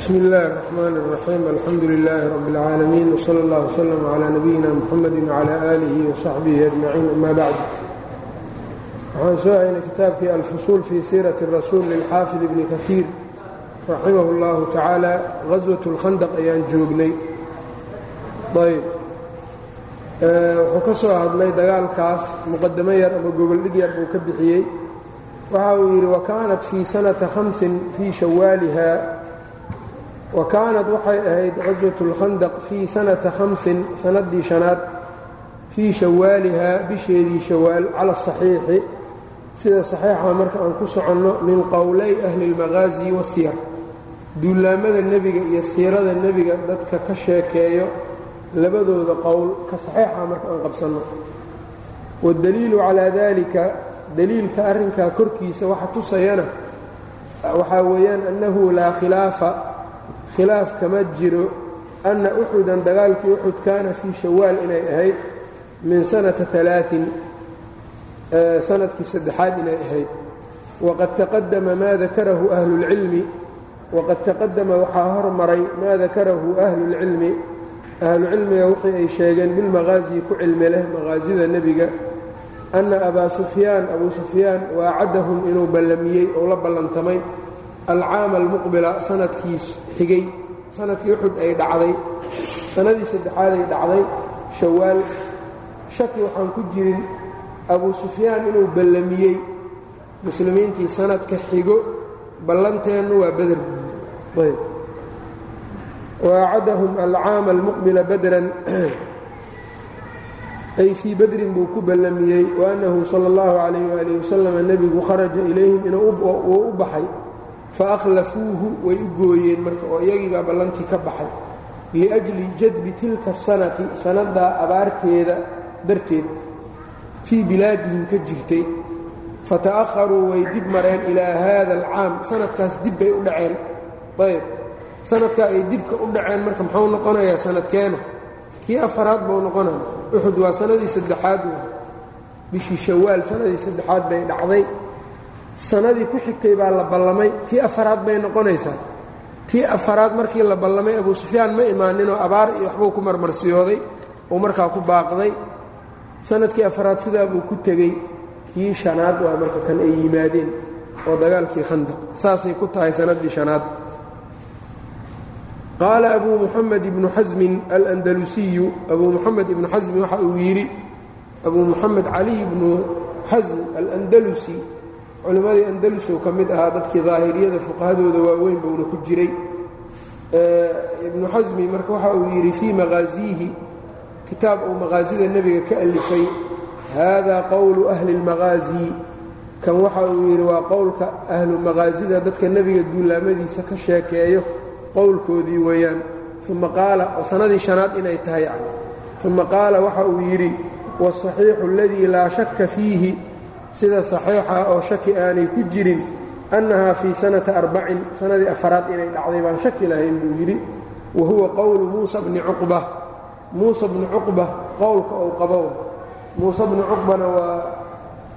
bsmi اllahi الرحmn الرaxيim alxamdu لilaahi rab اlcaalamiin wslى اllah wslm عlى nabiyina mxamadi wعlى آlihi وصaxbihi أجmaciin ama bacd waxaan soo haynay kitaabkii alfusuul fii siiraةi الrasuul lilxaafid ibni kahiir raximah اllahu tacaala غaswaة اlkhandq ayaan joognay ayb wuxuu ka soo hadlay dagaalkaas muqadamo yar ama gogoldhig yar buu ka bixiyey waxa uu yidhi wakaanat fii sanata hamsin fii shawaaliha wa kaanat waxay ahayd caswat اlkhandaq fii sanata hamsin sanadii shanaad fii shawaalihaa bisheedii shawaal cala asaxiixi sida saxiixa marka aan ku soconno min qowlay ahli اlmaqaazi wasiyar duulaamada nebiga iyo siirada nebiga dadka ka sheekeeyo labadooda qowl ka saxiixa marka aan qabsanno waddaliilu calaa dalika daliilka arrinkaa korkiisa waxa tusayana waxaa weeyaan annahu laa khilaafa khilaaf kama jiro anna uxudan dagaalkii uxud kaana fii shawaal inay ahayd min sanata alaain sannadkii saddexaad inay ahayd. Waqad taqadama maa dakarahu ahlulcilmi waqad taqadama waxaa hormaray maa dakarahu ahlulcilmi ahlucilmiga wixii ay sheegeen bilmaqaasi ku cilmi leh maqaasida nebiga anna abaa sufyaan abuu sufyaan waacadahum inuu ballamiyey ou la ballantamay alcaama almuqbila sanadkiis xigay sannadkii uxud ay dhacday sanadii saddexaaday dhacday shawaal. Shaki waxaan ku jirin abuu sufyaan inuu ballamiyey muslimiintii sanadka xigo ballanteennu waa ayb. Waacadahum alcaama almuqbila badran. Ay fii badrin buu ku ballamiyey waannahu sala allahu calayh waalihi wasalam nebigu kharaja ilayhim inuu u baxay fa way u gooyeen marka oo iyagiibaa ballantii ka baxay. Liajli jadbi tilka sanati sanaddaa abaarteeda darteed fii bilaadihim ka jirtay. Fata'aharuu way dib mareen ilaa haada alcaam sanadkaas dib bay u dhaceen. Ayb sanadkaa ay dibka u dhaceen marka muxuu noqonayaa sanadkeena? Kii afaraad buu noqonaya uxud waa sanadii saddexaad bishii shawaal sanadii saddexaad bay dhacday sanadii ku xigtay baa la ballamay. Tii afaraad bay noqonaysaa. Tii afaraad markii la ballamay abuu sufyaan ma imaaninoo abaar iyo waxbuu ku marmarsiyooday uu markaa ku baaqday. Sanadkii afaraad sidaa buu ku tegey kii shanaad waa marka kan ay yimaadeen oo dagaalkii khandaq. Saasay ku tahay sanadii shanaad. Qaala abuu muxamed ibnu xasmin alandalusiyu abuu muxamed ibnu xasmi waxa uu yidhi abuu muxamed cali ibnu xasm alandalusi culimmadii andalusow ka mid ahaa dadkii daahiriyada fuqahadooda waaweyn buuna ku jiray ibnu xasmi marka waxa uu yidhi fii maqaasiihi kitaab uu maqaasida nebiga ka alifay haadaa qowlu ahli اlmaqaasi kan waxa uu yidhi waa qowlka ahlu maqaasida dadka nebiga duulaamadiisa ka sheekeeyo qowlkoodii weeyaan uma qaala oo sanadii shanaad inay tahay yani uma qaala waxa uu yidhi wاsaxiixu اladii laa shaka fiihi sida saxiixa oo shaki aanay ku jirin annahaa fii sanata arbacin sanadii afaraad inay dhacday baan shaki lahayn buu yidhi wa huwa qowlu muusa bni cuqba. Muusa bni cuqba qowlka ou qabo muusa bni cuqbana waa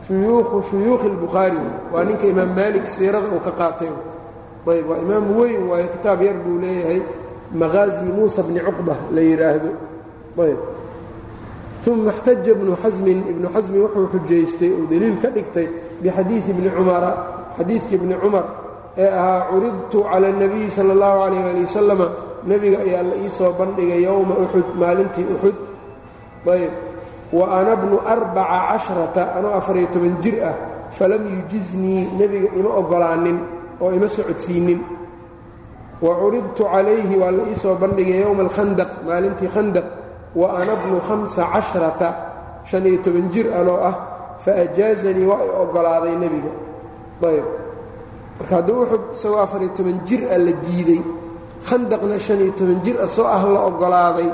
shuyuukhu shuyuukhi اlbukhaari waa ninka imaam maalik siirada uu ka qaatay. Ayb waa imaam weyn waayo kitaab yar buu leeyahay maqaazi muusa bni cuqba la yidhaahdo ayb uma اxtaja ibnu xasmin ibnu xasmin wuxuu xujaystay oo deliil ka dhigtay bixadiidi ibni cumara xadiidkii ibni cumar ee ahaa curidtu cala اnabiyi sala اllahu calayh ali wasalama nebiga ayaa la ii soo bandhigay yowma uxud maalintii uxud ayb wa ana bnu arbaca casharata anoo afariyo toban jir ah falam yujiznii nebiga ima oggolaanin oo ima socodsiinin wa curidtu calayhi waa la ii soo bandhigay yowma alkhandaq maalintii khandaq wa ana bnu hamsa casharata shan iyo toban jir anoo ah fa ajaazanii waa i oggolaaday nebiga. Ayb. Marka hadduu uxud isagoo afariyo toban jir ah la diiday khandaqna shan iyo toban jir ah soo ah la oggolaaday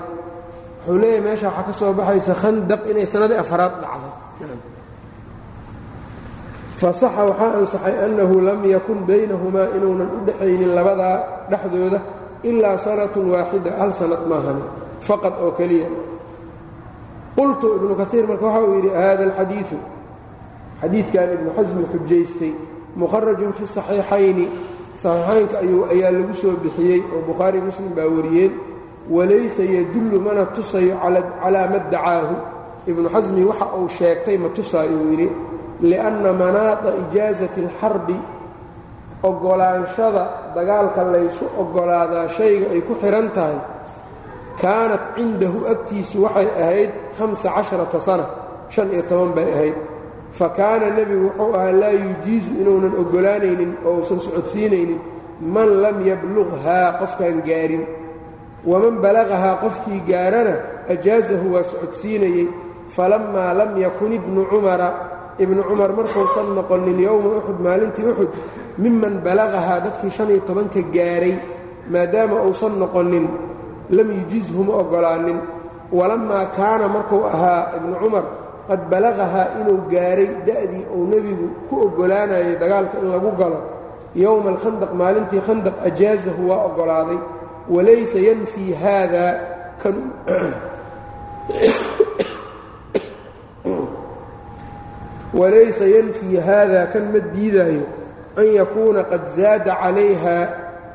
wuxuu leeyahay meesha waxaa ka soo baxaysa khandaq inay sanadii afaraad dhacday. Fasaxa waxaa ansaxay annahu lam yakun baynahumaa inuunan u dhexaynin labadaa dhexdooda ilaa sanatun waaxida hal sanad maahani faqad oo keliya. Qultu ibnu kaiir marka waxa uu yidhi hada alxadiiu xadiidkan ibnu xasmi xujaystay mukharajun fi saxiixayni. Saxiixaynka ayaa lagu soo bixiyey oo bukhaari muslim baa wariyeen. Walaysa yadullu mana tusayo calaa ma dacaahu. Ibnu xasmi waxa uu sheegtay ma tusaayo uu yidhi lianna manaada ijaasati alxarbi oggolaanshada dagaalka laysu oggolaadaa shayga ay ku xidhan tahay kaanat cindahu agtiisu waxay ahayd hamsa casharata sana shan iyo toban bay ahayd. Fa kaana nebigu wuxuu ahaa laa yujiizu inuunan oggolaanaynin oo uusan socodsiinaynin man lam yabluqhaa qofkaan gaarin. Waman balaqahaa qofkii gaarana ajaasahu waa socodsiinayey falammaa lam yakun ibnu cumara ibnu cumar markuusan noqonin yowma uxud maalintii uxud miman balaqahaa dadkii shan iyo tobanka gaaray maadaama uusan noqonin lam yujiizhu ma oggolaanin walammaa kaana markuu ahaa ibnu cumar qad balaqahaa inuu gaaray da'dii uu nebigu ku oggolaanayay dagaalka in lagu galo. Yowma alkhandaq maalintii khandaq ajaazahu waa oggolaaday walaysa yanfii haada kan walaysa yanfii haada kan ma diidaayo an yakuuna qad zaada calayha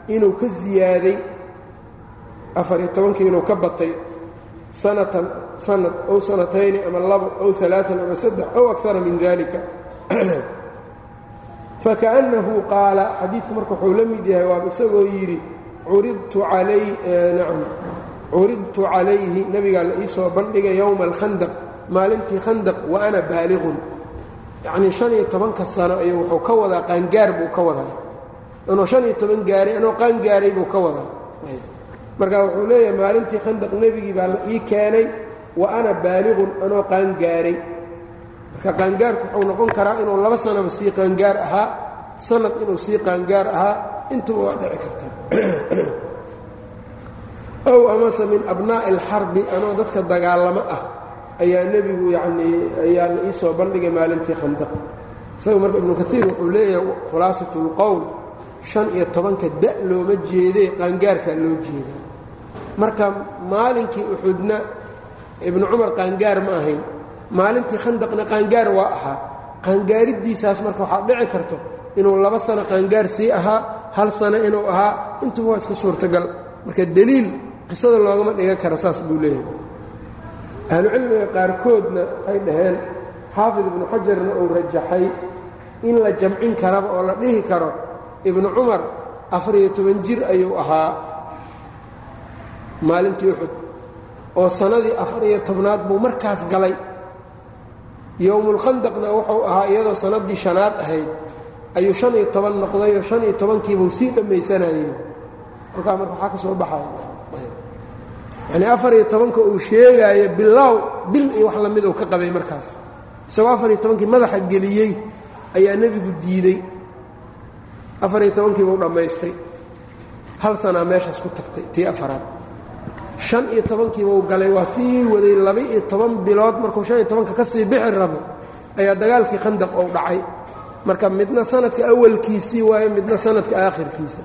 inuu ka ziyaaday afariyo tobankii inuu ka batay sanatan sanad ow sanatayni ama labo ow alaaan ama saddex ow akara min dalika fakaأnnahu qaala xadiidku marka wuxuu la mid yahay waa isagoo yidhi curidtu calayhi nabigaa la ii soo bandhigay yowma alkhandaq maalintii khandaq wa ana baaliqun yacnii shan iyo tobanka sano ayuu wuxuu ka wadaa qaangaar buu ka wadaa. Inuu shan iyo toban gaaray anoo qaangaaray buu ka wadaa marka wuxuu leeyahay maalintii khandaq nebigii baa la ii keenay wa ana baaliqun anoo qaangaaray. Marka qaangaarku wuxuu noqon karaa inuu laba sanaba sii qaangaar ahaa sanad inuu sii qaangaar ahaa intuba waa dhici karta ow amase min abnaa'i alxarbi anoo dadka dagaalamo ah ayaa nebigu yacnii ayaa la ii soo bandhigay maalintii khandaq isaga marka ibnu katiir wuxuu leeyahay khulaasatu lqowl shan iyo tobanka da' looma jeedee qaangaarkaa loo jeedaa marka maalinkii uxudna ibnu cumar qaangaar ma ahayn. Maalintii khandaqna qaangaar waa ahaa. Qaangaariddiisaas marka waxaa dhici karto inuu laba sano qaangaar sii ahaa hal sano inuu ahaa intuba waa iska suurtagal. Marka deliil qisada loogama dhigan kara saas buu leeyahay. Ahlucilmiga qaarkoodna waxay dhaheen xaafid ibnu xajarna uu rajaxay in la jamcin karaba oo la dhihi karo. Ibnu cumar afariyo toban jir ayuu ahaa maalintii uxud oo sannadii afariyo tobnaad buu markaas galay. Yowmulkhandaqna wuxuu ahaa iyadoo sannaddii shanaad ahayd. Ayuu shan iyo toban noqdayoo shan iyo tobankiibuu sii dhammaysanayey kolkaa marka waxaa ka soo baxaya yacnii afar iyo tobanka uu sheegaayo bilaaw bil iyo wax la mid uu ka qabay markaas. Isagoo afar iyo tobankii madaxa geliyey ayaa nebigu diidey afar iyo tobankiibuu dhammaystay. Hal sanaa meeshaas ku tagtay tii afaraad shan iyo tobankiibuu galay. Waa sii waday laba-iyo toban bilood. Markuu shan iyo tobanka ka sii bixi rabo ayaa dagaalkii khandaq ou dhacay. Marka midna sanadka awalkiisii waayo midna sanadka aakhirkiisa.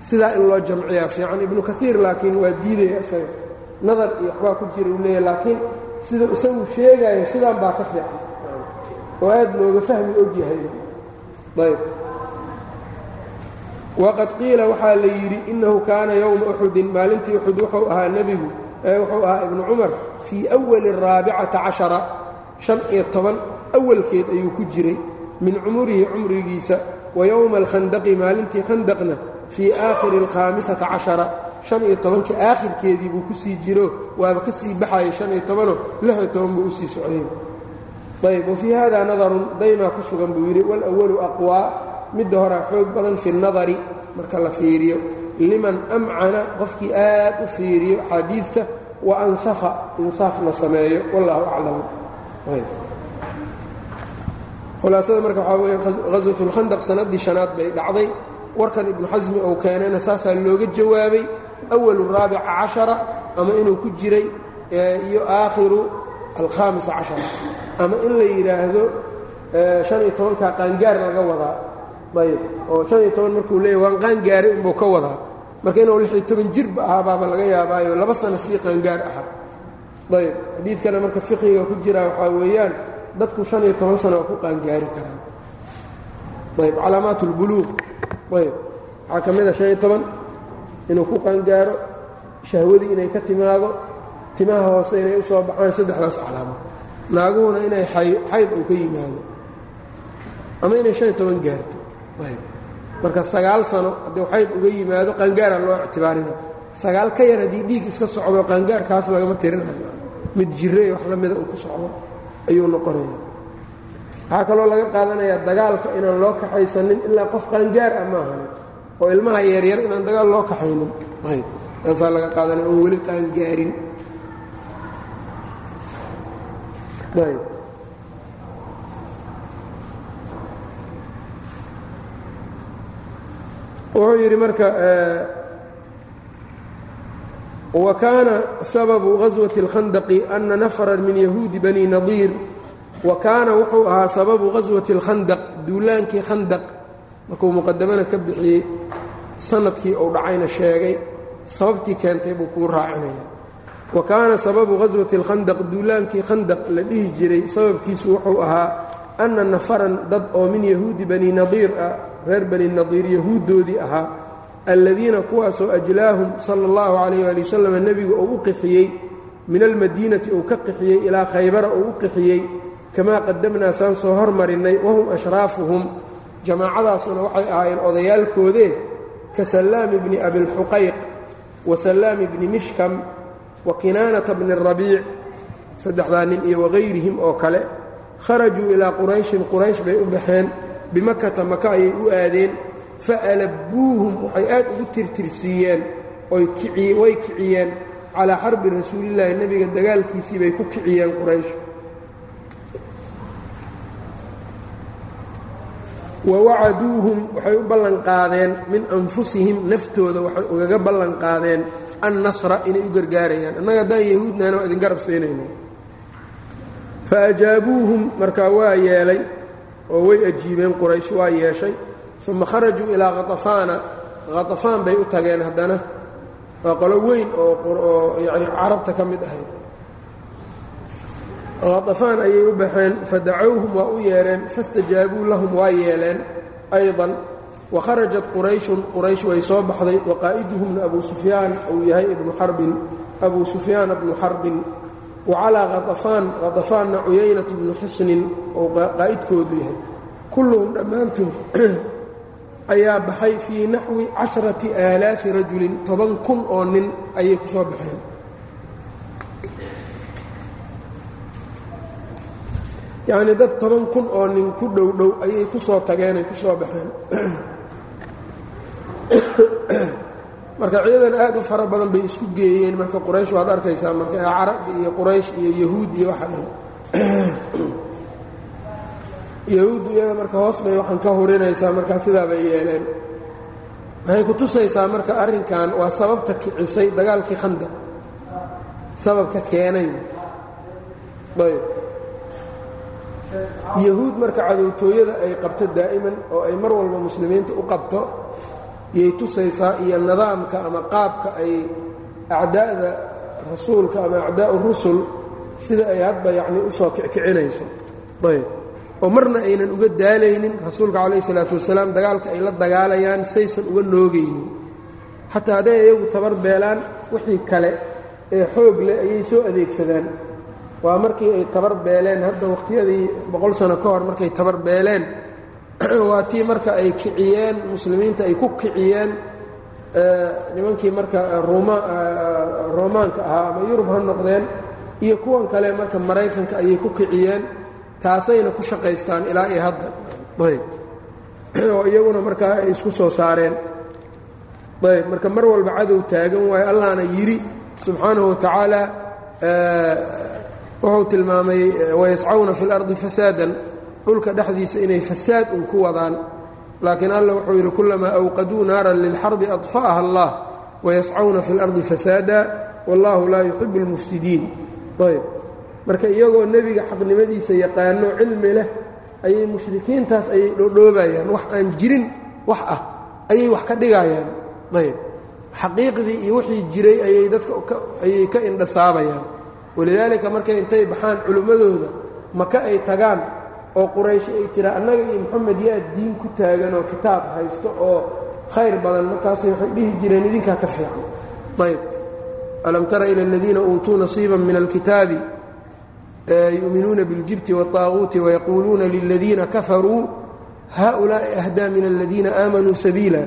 Sidaa in loo jamciyaa fiican ibnu kaiir laakiin waa diidaya isaga. Nadar iyo waxbaa ku jira uu leeyahy laakiin siduu isagu sheegaya sidaan baa ka fiican. Oo aad looga fahmi ogyahay ayb waqad qiila waxaa la yidhi innahu kaana yowma uxudin maalintii uxud wuxuu ahaa nebigu wuxuu ahaa ibnu cumar fii awali araabicata cashara shan iyo toban awalkeed ayuu ku jiray min cumurihi cumrigiisa wa yowma alkhandaqi maalintii khandaqna fii aakhiri alkhaamisata cashara shan iyo tobankii aakhirkeedii buu ku sii jiro waaba ka sii baxayay shan iyo tobanoo lix iyo toban buu u sii socday ayb wafii hada nadarun daymaa ku sugan buu yidhi walawalu aqwaa midda horaa xoog badan fi nadari marka la fiiriyo. Liman amcana qofkii aad u fiiriyo xadiidka wa ansafa insaafna sameeyo. Wallahu aclam. Khulaasada marka waxaa weya haswat اlkhandaq sannaddii shanaad bay dhacday. Warkan ibnu xasmi ou keenayna saasaa looga jawaabay. Awalu raabica cashara ama inuu ku jiray iyo aakhiru alkhaamisa cashara. Ama in la yidhaahdo shan iyo tobankaa qaangaar laga wadaa ayb oo shan iyo toban markuu leeyahy waan qaangaaray unbuu ka wadaa. Marka inuu lix iyo toban jirba ahaa laga yaabaayo laba sano sii qaangaar ahaa. Ayb xadiidkana marka fiqiga ku jira waxaa weeyaan dadku shan iyo toban sano waa ku qaangaari karaan. Ayb calaamaat اlbuluuq ayb waxaa ka mid a shan iyo toban inuu ku qaangaaro shahwadii inay ka timaado timaha hoose inay u soo baxaan saddexdaas calaamo naaguhuna inay xayd uu ka yimaado. Ama inay shan iyo toban gaarto marka sagaal sano hadduu xayd uga yimaado qaangaara loo ictibaarina sagaal ka yar haddii dhiig iska socdo qaangaarkaas lagama tirinayo. Mid jire wax la mida uu ku socdo ayuu noqonaya waxaa kaloo laga qaadanayaa dagaalka inaan loo kaxaysanin ilaa qof qaangaar ah maahan oo ilmaha yaryar inaan dagaal loo kaxaynin. Ayb. Taasaa laga qaadanaya oon weli qaangaarin. Ayb wuxuu yidhi marka wa kaana sababu gaswati اlkhandaqi ana nafran min yahuudi bani nadiir wa kaana wuxuu ahaa sababu gaswati اlkhandaq duulaankii khandaq markuu muqadamana ka bixiyey sanadkii uu dhacayna sheegay sababtii keentay buu kuu raacinaya wa kaana sababu gaswati اlkhandaq duulaankii khandaq la dhihi jiray sababkiisu wuxuu ahaa ana nafaran dad oo min yahuudi bani nadiir ah reer bani nadiir yahuuddoodii ahaa alladiina kuwaasoo ajlaahum sala اllahu calayh ali wasalam nebigu uu u qixiyey min almadiinati uu ka qixiyey ilaa khaybara uu u qixiyey kamaa qadamnaa saan soo hormarinnay wahum ashraafuhum. Jamaacadaasuna waxay ahaayeen odayaalkoodee ka sallaami bni abilxuqayq wa sallaami bni mishkam wa kinaanata bni rabiic saddexdaa nin iyo wagayrihim oo kale kharajuu ilaa qurayshin quraysh bay u baxeen bimakata maka ayay u aadeen faalabbuuhum waxay aad ugu tirtirsiiyeen way kiciyeen calaa xarbi rasuulillaahi nebiga dagaalkiisii bay ku kiciyeen quraysh. Wa wacaduuhum waxay u ballanqaadeen min anfusihim naftooda waxay ugaga ballanqaadeen annasra inay u gargaarayaan. Annaga haddaan yahuudnana waa idin garab siinayna fa ajaabuuhum markaa waa yeelay oo way ajiibeen quraysh waa yeeshay uma kharajuu ilaa khatafaana khatafaan bay u tageen haddana. Waa qolo weyn oo yani carabta ka mid ahayd. Khatafaan ayay u baxeen fadacowhum waa u yeedheen fastajaabuu lahum waa yeeleen ayضan wakharajat qurayshun quraysh way soo baxday. Waqaa'iduhumna abu sufyaan uu yahay ibnu xarbin abu sufyaana bnu xarbin wacalaa khatafaan khatafaanna cuyaynat bnu xisnin oo qaa'idkoodu yahay kulluhum dhammaantood ayaa baxay fii naxwi casharati aalaafi rajulin toban kun oo nin ayay ku soo baxeen yacnii dad toban kun oo nin ku dhow dhow ayay ku soo tageenay ku soo baxeen marka ciidan aad u fara badan bay isku geeyeen. Marka quraysh waad arkaysaa marka carab iyo quraysh iyo yahuud iyo waxa dhan. Yahuuddu iyada marka hoos bay waxaan ka hurinaysaa markaa sidaa yeeleen. Waxay ku tusaysaa marka arrinkan waa sababta kicisay dagaalkii khandaq sababka keenay. Ayb. Yahuud marka cadowtooyada ay qabto daa'iman oo ay mar walba muslimiinta u qabto yay tusaysaa iyo nidaamka ama qaabka ay acdaa'da rasuulka ama acdaa'u rusul sida ay hadba yacnii u soo kickicinayso. Ayb. oo marna aynan uga daalaynin rasuulka calayh isalaatu wasalaam dagaalka ay la dagaalayaan saysan uga noogaynin. Xataa hadday iyagu tabar beelaan wixii kale ee xoog leh ayay soo adeegsadaan. Waa markii ay tabar beeleen hadda wakhtiyadii boqol sano ka hor markay tabar beeleen waa tii marka ay kiciyeen muslimiinta ay ku kiciyeen nimankii marka roomaanka ahaa ama yurub ha noqdeen iyo kuwan kale marka maraykanka ayay ku kiciyeen taasayna ku shaqaystaan ilaa iyo hadda. Ayb. Oo iyaguna markaa ay isku soo saareen. Ayb marka mar walba cadow taagan waayo allahna yidhi subxaanahu watacaala wuxuu tilmaamay wayascawna fi اlardi fasaadan dhulka dhexdiisa inay fasaad un ku wadaan. Laakiin alla wuxuu yidhi kulamaa awqaduu naaran lilxarbi adfa'aha allah wayascawna fi اlardi fasaada wallahu laa yuxibu اlmufsidiin ayb marka iyagoo nebiga xaqnimadiisa yaqaano cilmi leh ayay mushrikiintaas ayay dhoodhoobayaan. Wax aan jirin wax ah ayay wax ka dhigayaan ayb xaqiiqdii iyo wixii jiray ayay dadka ayay ka indhasaabayaan. Walidaalika markay intay baxaan culimmadooda maka ay tagaan oo quraysh ay tiraa annaga iyo moxamed yaa diin ku taagan oo kitaab haysto oo khayr badan markaasay waxay dhihi jireen idinkaa ka fiican ayb alam tara ila aladiina uutuu nasiiban min alkitaabi yu'minuuna biاljibti wالطaaguuti wayaquuluuna liladiina kafaruu haؤulaaءi ahdaa min aladiina aamanuu sabiila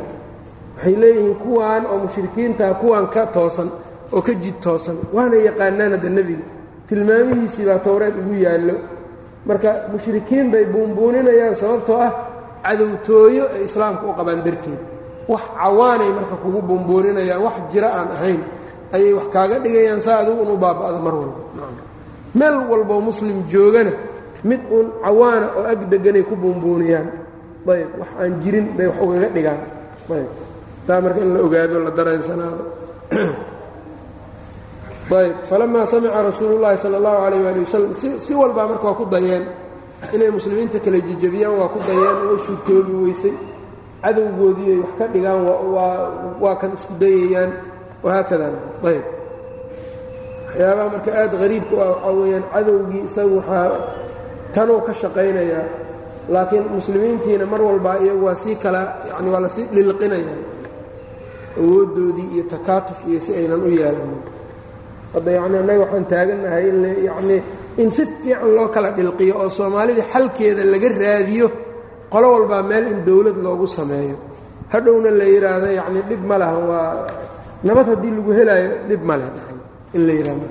waxay leeyihiin kuwaan oo mushrikiintaa kuwaan ka toosan oo ka jid toosan waana yaqaanaan hadda nebiga tilmaamihiisii baa towreed ugu yaallo marka mushrikiin bay buunbuuninayaan sababtoo ah cadowtooyo ay islaamka u qabaan darteed. Wax cawaanay marka kugu buunbuuninayaan wax jiro aan ahayn ayay wax kaaga dhigayaan saa adigu unu baaba'da mar walba. Meel walboo muslim joogana mid uun cawaana oo ag deganay ku buunbuuniyaan ayb wax aan jirin bay wax ugaga dhigaan ayb. Taa marka in la ogaado la dareensanaado ayb falamaa samica rasuulu llaahi sala allahu calayh waali wasalam si walbaa marka waa ku dayeen inay muslimiinta kala jijabiyaan waa ku dayeen way suurtoobi weysay cadowgoodii ay wax ka dhigaan waa kan isku dayayaan wahaakadan ayb. Waxyaabaha marka aad hariibka u ah waxaa weeyaan cadowgii isagu waxaa tanuu ka shaqaynayaa laakiin muslimiintiina mar walbaa iyagu waa sii kala yani waa la sii dhilqinayaan awooddoodii iyo takaatuf iyo si aynan u yeelanin hadda yacni annaga waxaan taagannahay in yacnii in si fiican loo kala dhilqiyo oo soomaalida xalkeeda laga raadiyo qolo walbaa meel in dowlad loogu sameeyo. Hadhowna la yidhaahdo yacnii dhib ma laha waa nabad haddii lagu helaayo dhib ma leh in la yidhahdo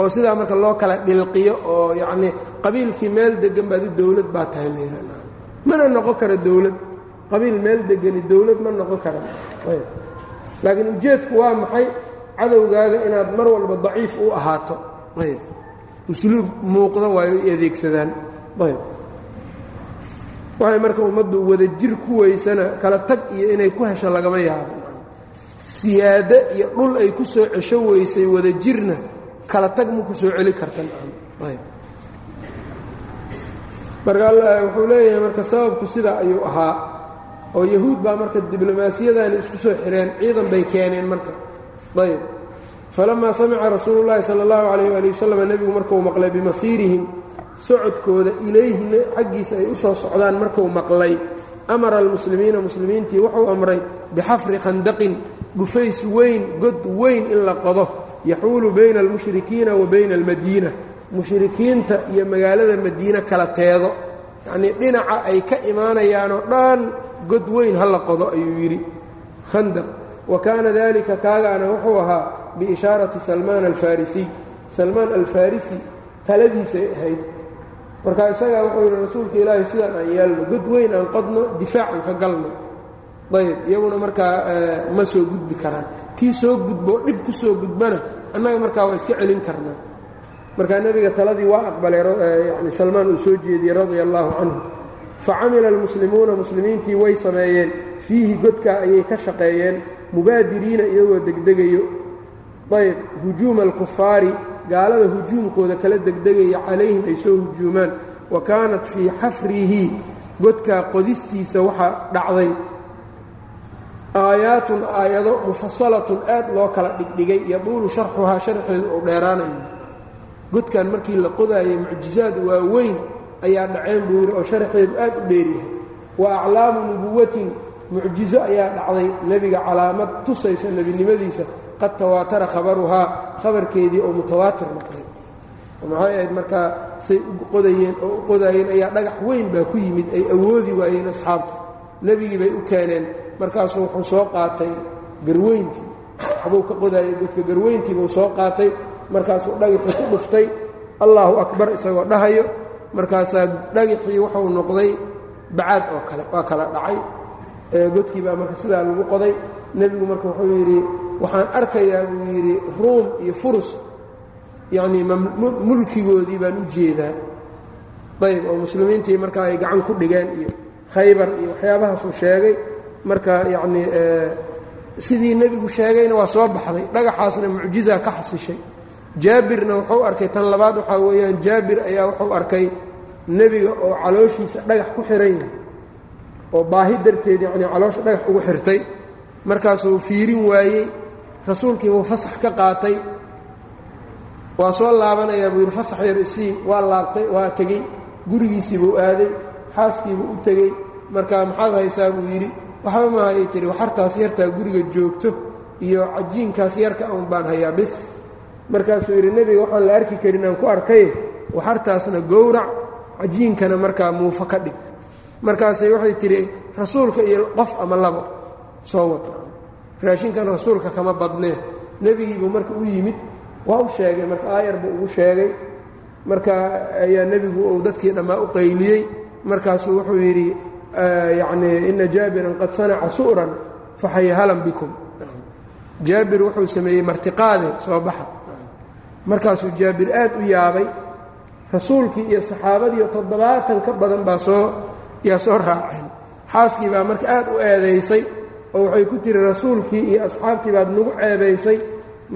oo sidaa marka loo kala dhilqiyo oo yacnii qabiilkii meel deggan baad u dowlad baa tahay la yidhahda mana noqon kara dowlad. Qabiil meel degani dowlad ma noqon kara laakiin ujeedku waa maxay cadowgaaga inaad mar walba daciif u ahaato. Ayb. Usluub muuqda waayo ay adeegsadaan. Ayb. Waxay marka ummaddu wada jir ku weysana kala tag iyo inay ku hesho lagama yaabo. Siyaado iyo dhul ay ku soo cesho weysay wada jirna kala tag ma ku soo celi kartan. Ayb. Marka alla wuxuu leeyahay marka sababku sidaa ayuu ahaa. Oo yahuud baa marka diblomaasiyadaani isku soo xireen ciidan bay keeneen marka ayb. Falamaa samica rasuulu llaahi sala allahu calayh waali wasalam nebigu markuu maqlay bimasiirihim socodkooda ilayhina xaggiisa ay u soo socdaan markuu maqlay. Amara almuslimiina muslimiintii wuxuu amray bixafri khandaqin dhufays weyn god weyn in la qodo. Yaxuulu bayna almushrikiina wa bayna almadiina. Mushrikiinta iyo magaalada madiine kala teedo. Yacnii dhinaca ay ka imaanayaanoo dhan god weyn ha la qodo ayuu yidhi. Khandaq wa kaana dalika kaagaana wuxuu ahaa biishaarati salmaan alfarisiy salmaan alfarisi taladiisay ahayd. Marka isagaa wuxuu yidhi rasuulka ilaahi sidaan aan yeelno god weyn aan qodno difaacan ka galno. Ayb iyaguna markaa ma soo gudbi karaan. Kii soo gudboo dhib ku soo gudbana annaga markaa waa iska celin karnaa markaa nebiga taladii waa aqbalay yani salmaan uu soo jeediyey radia allaahu canhu facamila almuslimuuna muslimiintii way sameeyeen. Fiihi godkaa ayay ka shaqeeyeen mubaadiriina iyagoo degdegayo. Ayb hujuuma alkufaari gaalada hujuumkooda kala degdegaya calayhim ay soo hujuumaan. Wa kaanat fii xafrihi godkaa qodistiisa waxaa dhacday. Aayaatun aayado mufasalatun aad loo kala dhigdhigay yaduulu sharxuhaa sharxeedu uu dheeraanayo. Godkan markii la qodaayay mucjizaad waaweyn ayaa dhaceen buu yidhi oo sharxeedu aad u dheeryahay wa aclaamu nubuwatin mucjizo ayaa dhacday. Nebiga calaamad tusaysa nebinimadiisa qad tawaatara khabaruhaa khabarkeedii oo mutawaatir noqday. Maxay ahayd markaa say u qodayeen oo u qodaayeen ayaa dhagax weyn baa ku yimid ay awoodi waayeen asxaabta. Nebigii bay u keeneen markaasuu wuxuu soo qaatay garweyntii. Waxbuu ka qodaayay godka garweyntii buu soo qaatay. Markaasuu dhagaxii ku dhuftay. Allaahu akbar isagoo dhahayo. Markaasaa dhagaxii wuxuu noqday bacaad oo kale waa kala dhacay godkii baa marka sidaa lagu qoday nebigu marka wuxuu yidhi waxaan arkayaa buu yidhi ruum iyo furus yacnii mulkigoodii baan u jeedaa. Ayb oo muslimiintii marka ay gacan ku dhigeen iyo khaybar iyo waxyaabahaasuu sheegay marka yacnii sidii nebigu sheegayna waa soo baxday dhagaxaasna mucjiza ka xasishay. Jaabirna wuxuu arkay tan labaad waxaa weeyaan jaabir ayaa wuxuu arkay nebiga oo calooshiisa dhagax ku xihan yahay oo baahi darteed yacnii caloosha dhagax ugu xirtay. Markaasuu fiirin waayey rasuulkiibuu fasax ka qaatay. Waa soo laabanayaa buu yidhi fasax yar isii waa laabtay waa tegey. Gurigiisiibuu aaday xaaskiibuu u tegey. Marka maxaad haysaa buu yidhi waxba maayay tihi waxartaas yartaa guriga joogto iyo cajiinkaas yarka un baan hayaa bis. Markaasuu yidhi nebiga waxaan la arki karin aan ku arkay waxartaasna gowrac cajiinkana markaa muufo ka dhig markaasay waxay tidhi rasuulka iyo qof ama labo. Soo wada raashinkan rasuulka kama badnee nebigiibuu marka u yimid waa u sheegay marka aayar buu ugu sheegay. Marka ayaa nebigu uu dadkii dhammaa u qayliyey. Markaasuu wuxuu yidhi yacnii ina jaabiran qad sanaca su'ran faxayhalan bikum. Jaabir wuxuu sameeyey martiqaade soo baxa. Markaasuu jaabir aad u yaabay rasuulkii iyo saxaabadiiyo toddobaatan ka badan baa soo yaa soo raaceen. Xaaskii baa marka aad u eedaysay oo waxay ku tiri rasuulkii iyo asxaabtii baad nagu ceebaysay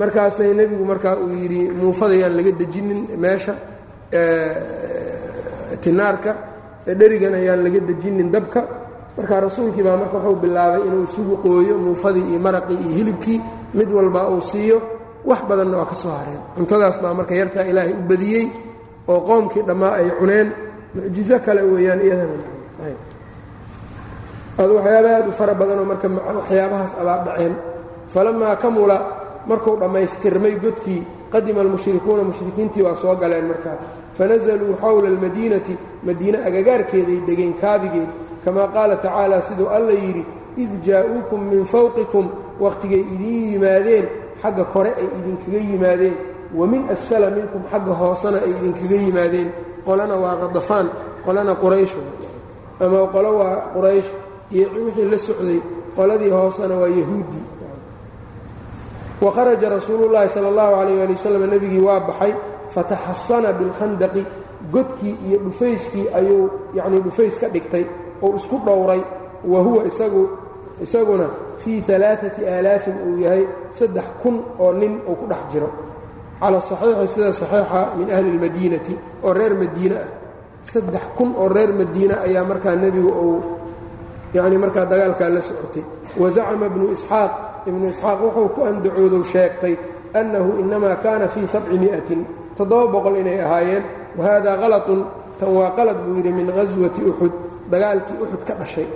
markaasay nebigu markaa uu yidhi muufadayaan laga dejinin meesha tinaarka dherigan ayaan laga dejinin dabka. Marka rasuulkii baa marka wuxuu bilaabay inuu isugu qooyo muufadii iyo maraqii iyo hilibkii mid walba uu siiyo wax badanna waa ka soo hareen. Cuntadaas baa marka yartaa ilaahay u badiyey oo qoomkii dhammaa ay cuneen. Mucjizo kale weeyaan iyadana adu waxyaaba aad u fara badanoo marka waxyaabahaas abaa dhaceen. Falamaa kamula markuu dhammaystirmay godkii qadima almushrikuuna mushrikiintii waa soo galeen markaa fanazaluu xowla almadiinati madiine agagaarkeeday degeen kaabigeed kamaa qaala tacaala siduu alla yidhi id jaa'uukum min fawqikum. Wakhtigay idiin yimaadeen xagga kore ay idinkaga yimaadeen. Wa min asfala minkum xagga hoosena ay idinkaga yimaadeen. Qolana waa qadafaan qolana quraysh. Ama qolo waa quraysh iyo wixii la socday qoladii hoosena waa yahuudi. Wakharaja rasuulu llaahi sala allahu calayh ali wasalam nebigii waa baxay fataxasana bilkhandaqi godkii iyo dhufayskii ayuu yacnii dhufays ka dhigtay oo isku dhowray wa huwa isagu isaguna fii alaaati aalaafin uu yahay saddex kun oo nin uu ku dhex jiro. Cala saxiixi sida saxiixa min ahli اlmadiinati oo reer madiine ah. Saddex kun oo reer madiine ayaa markaa nebigu uu yacni markaa dagaalkaa la socotay. Wazacama ibnu isxaaq ibnu isxaaq wuxuu ku andacoodow sheegtay annahu inamaa kaana fii sabci mi'atin toddoba boqol inay ahaayeen wahada halatun tan waa qalad buu yidhi min ghaswati uxud dagaalkii uxud ka dhashay.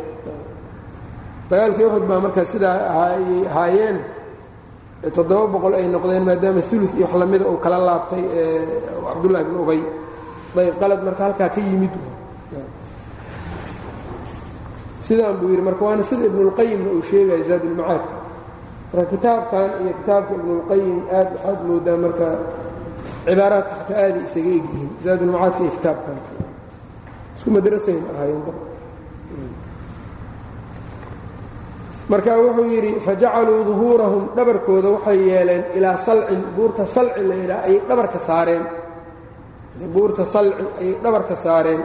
Dagaalkii uxud baa markaa sidaa ahaayeen toddoba boqol ay noqdeen maadaama ulu iyo wax lamida uu kala laabtay cabdullahi bn ubay. Ayb qalad marka halkaa ka yimid sidaan buu yidhi marka waana sida ibnulqayimna uu sheegaya zaadulmacaadka. Marka kitaabkan iyo kitaabka ibnulqayim aad waxaad moodaa marka cibaaraadka xataa aaday isaga egyihiin zaadulmacaadka iyo kitaabkan. Isku madrasayna ahaayeen marka wuxuu yidhi fajacaluu duhuurahum dhabarkooda waxay yeeleen ilaa salcin buurta salci la yidhaha ayay dhabarka saareen. Buurta salci ayay dhabarka saareen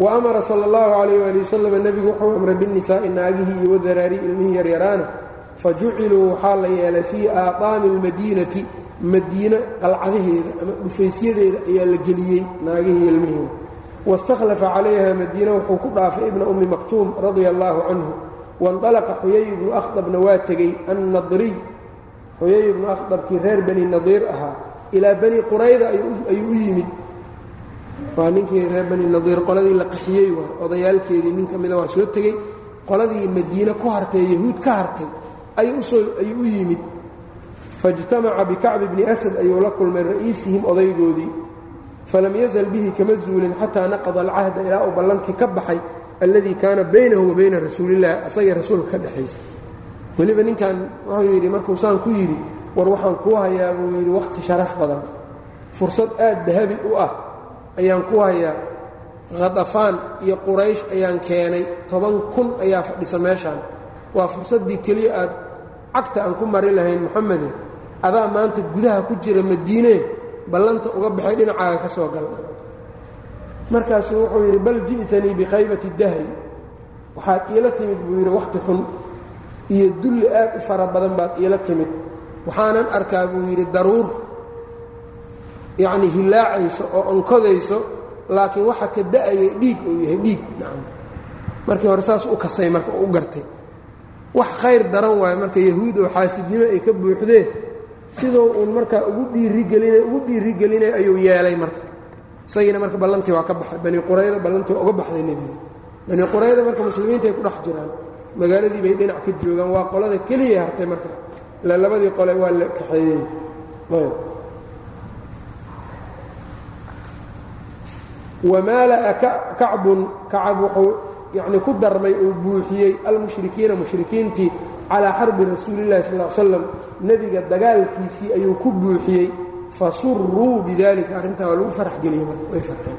wa amara sala allahu calayh waali wasalam nebigu wuxuu amray binnisaa'i naagihii iyo wadaraari ilmihii yaryaraana fa juciluu waxaa la yeelay fii aaqaami almadiinati madiine qalcadaheeda ama dhufaysyadeeda ayaa la geliyey naagihii ilmihiina waistakhlafa calayha madiina wuxuu ku dhaafay ibna ummi maktuum radia allaahu canhu waindalaqa xuyay ibnu akhdabna waa tegey annadriy xuyay ibnu akhdabkii reer bani nadiir ahaa ilaa bani qurayda ayuu u yimid waa ninkii reer bani nadiir qoladii la qaxiyey waa odayaalkeedii nin ka mida waa soo tegey qoladii madiine ku hartay yahuud ka hartay ayuu u yimid. Faijtamaca bikacbi bni asad ayuu la kulmay ra'iisihim odaygoodii. Falam yazal bihi kama zuulin xataa naqada alcahda ilaa uu ballankii ka baxay alladii kaana baynahu wa bayna rasuulillahi asagii rasuulka ka dhexaysa weliba ninkan wuxuu yidhi markuu saan ku yidhi war waxaan kuu hayaa buu yidhi wakhti sharaf badan. Fursad aad dahabi u ah ayaan ku hayaa. Khadafaan iyo quraysh ayaan keenay. Toban kun ayaa fadhisa meeshaan. Waa fursaddii keliya aad cagta aan ku mari lahayn moxamedin adaa maanta gudaha ku jira madiine ballanta uga baxay dhinacaaga ka soo gal markaasuu wuxuu yidhi bal ji'tanii bikhaybati dahri waxaad iila timid buu yidhi wakhti xun iyo dulli aad u fara badan baad iila timid. Waxaanan arkaa buu yidhi daruur yacnii hillaacayso oo onkodayso laakiin waxa ka da'ayay dhiig uu yahay dhiig nacam. Markii hore saas u kasay marka u gartay. Wax khayr daran waayo marka yahuud oo xaasidnimo ay ka buuxdeen siduu uun markaa ugu dhiirigelinay ugu dhiirigelinay ayuu yeelay marka. Isagiina marka ballantii waa ka baxay. Bani qurayda ballantii waa uga baxday nebiga. Bani qurayda marka muslimiinta ay ku dhex jiraan magaaladii bay dhinac ka joogaan waa qolada keliya hartay marka. Ila labadii qole waa la kaxeeyey wamaala'a kacbun kacab wuxuu yacni ku darmay uu buuxiyey almushrikiina mushrikiintii calaa xarbi rasuulillahi sal l slam nebiga dagaalkiisii ayuu ku buuxiyey fasuruu bidalika arrintaa waa lagu farax geliyey marka way farxeen.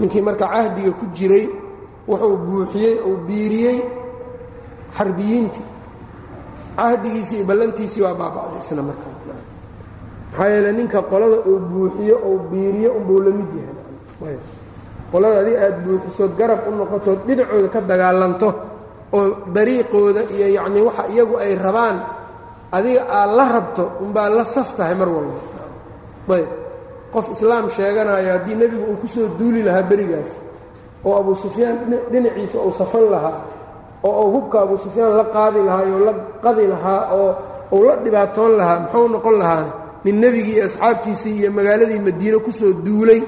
Ninkii marka cahdiga ku jiray wuxuu buuxiyey uu biiriyey xarbiyiintii. Cahdigiisii ballantiisii waa baaba'day isna markaa maxaa yeele ninka qolada uu buuxiyo ou biiriyo unbuu la mid yahay qolada adi aad buuxisood garab u noqotood dhinacooda ka dagaalanto oo dariiqooda iyo yacnii waxa iyagu ay rabaan adiga aad la rabto unbaa la saf tahay mar walba. Ayb. Qof islaam sheeganayo haddii nebigu uu ku soo duuli lahaa berigaas oo abu sufyaan dhinaciisa uu safan lahaa oo uu hubka abu sufyaan la qaadi lahaa oo la qadi lahaa oo uu la dhibaatoon lahaa muxuu noqon lahaana nin nebigii iyo asxaabtiisii iyo magaaladii madiine ku soo duulay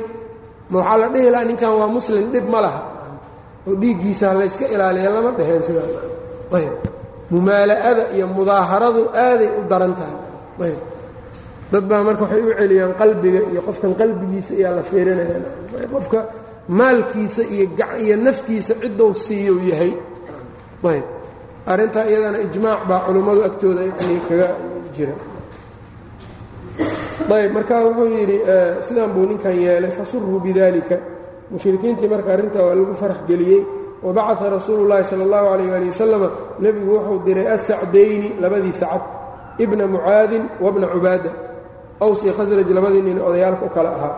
ma waxaa la dhihi lahaa ninkan waa muslim dhib ma laha. Oo dhiiggiisa layska ilaaliya lama dheheen sidaayb mumaala'ada iyo mudaaharadu aaday u daran tahay. Ayb dad baa marka waxay u celiyaan qalbiga iyo qofkan qalbigiisa ayaa la fiirinaya. Qofka maalkiisa iyo naftiisa ciddou siiyu yahay. Ayb arrintaa iyadana ijmaac baa culummadu agtooda kaga jira ayb markaa wuxuu yidhi sidaan buu ninkan yeelay fasuruu bidalika mushrikiintii marka arrintaa waa lagu farax geliyey. Wabacaa rasuulu llaahi sala allahu calayh ali wasalama nebigu wuxuu diray asacdayni labadii sacad ibna mucaadin wabna cubaada. Aws iyo khasraj labadii nin odayaalka u kale ahaa.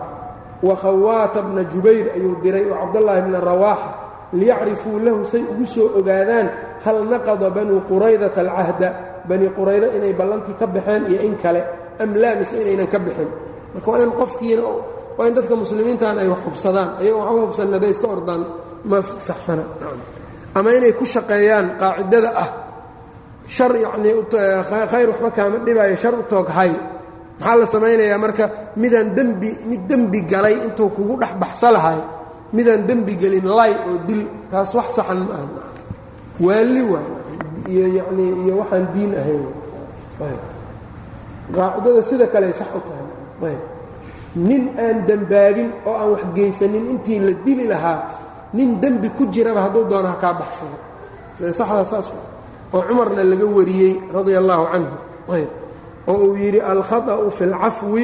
Wa khawaata bna jubayr ayuu diray oo cabdallaahi bna rawaaxa liyacrifuu lahu say ugu soo ogaadaan hal naqada banuu quraydata alcahda. Bani quraydo inay ballantii ka baxeen iyo in kale am laa mise inaynan ka bixin. Marka waa in qofkiina waa in dadka muslimiintan ay wax hubsadaan ayago waxu hubsan hadday iska ordaan ma saxsana. Ama inay ku shaqeeyaan qaacidada ah. Shar yacnii khayr waxba kaama dhibaayo shar u toog hay. Maxaa la samaynayaa? Marka midaan dembi mid dembi galay intuu kugu dhex baxsa lahay midaan dembi gelin lay oo dil taas wax saxan ma aha. Waalli waay iyo yacnii iyo waxaan diin ahayn qaacidada sida kale sax u tahay nin aan dembaabin oo aan wax geysanin intii la dili lahaa nin dembi ku jiraba hadduu doono ha kaa baxsado sida saxdaa saas oo cumarna laga wariyey radia allaahu canhu ayb oo uu yidhi alkhaطأu fi اlcafwi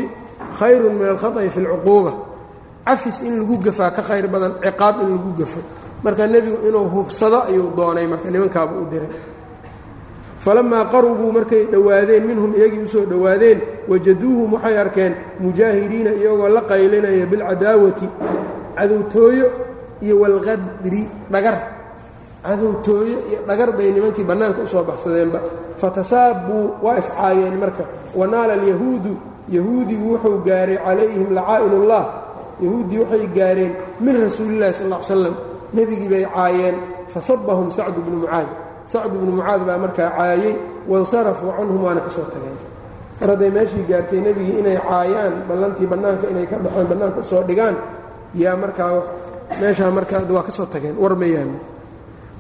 khayru min alkhaطأi fi اlcuquuba cafis in lagu gafaa ka khayr badan ciqaab in lagu gafo marka nebigu inuu hubsado ayuu doonay marka nimankaaba u diray falamaa qarubuu markay dhowaadeen minhum iyagii u soo dhowaadeen wajaduuhum waxay arkeen mujaahiriina iyagoo la qaylinaya bilcadaawati cadowtooyo iyo walqadri dhagar cadowtooyo iyo dhagar bay nimankii bannaanka u soo baxsadeenba fatasaabbuu waa iscaayeen marka wanaala alyahuudu yahuudigu wuxuu gaaray calayhim lacaa'inullah yahuuddii waxay gaareen min rasuulillahi sal ll ly slam nebigii bay caayeen fasabahum sacdu bnu mucaad sacd bnu mucaad baa markaa caayey wansarafuu canhum waana ka soo tageen mar hadday meeshii gaartay nebigii inay caayaan ballantii bannaanka inay ka baxeen bannaanka u soo dhigaan yaa markaa meeshaa markaa waa ka soo tageen war ma yaalo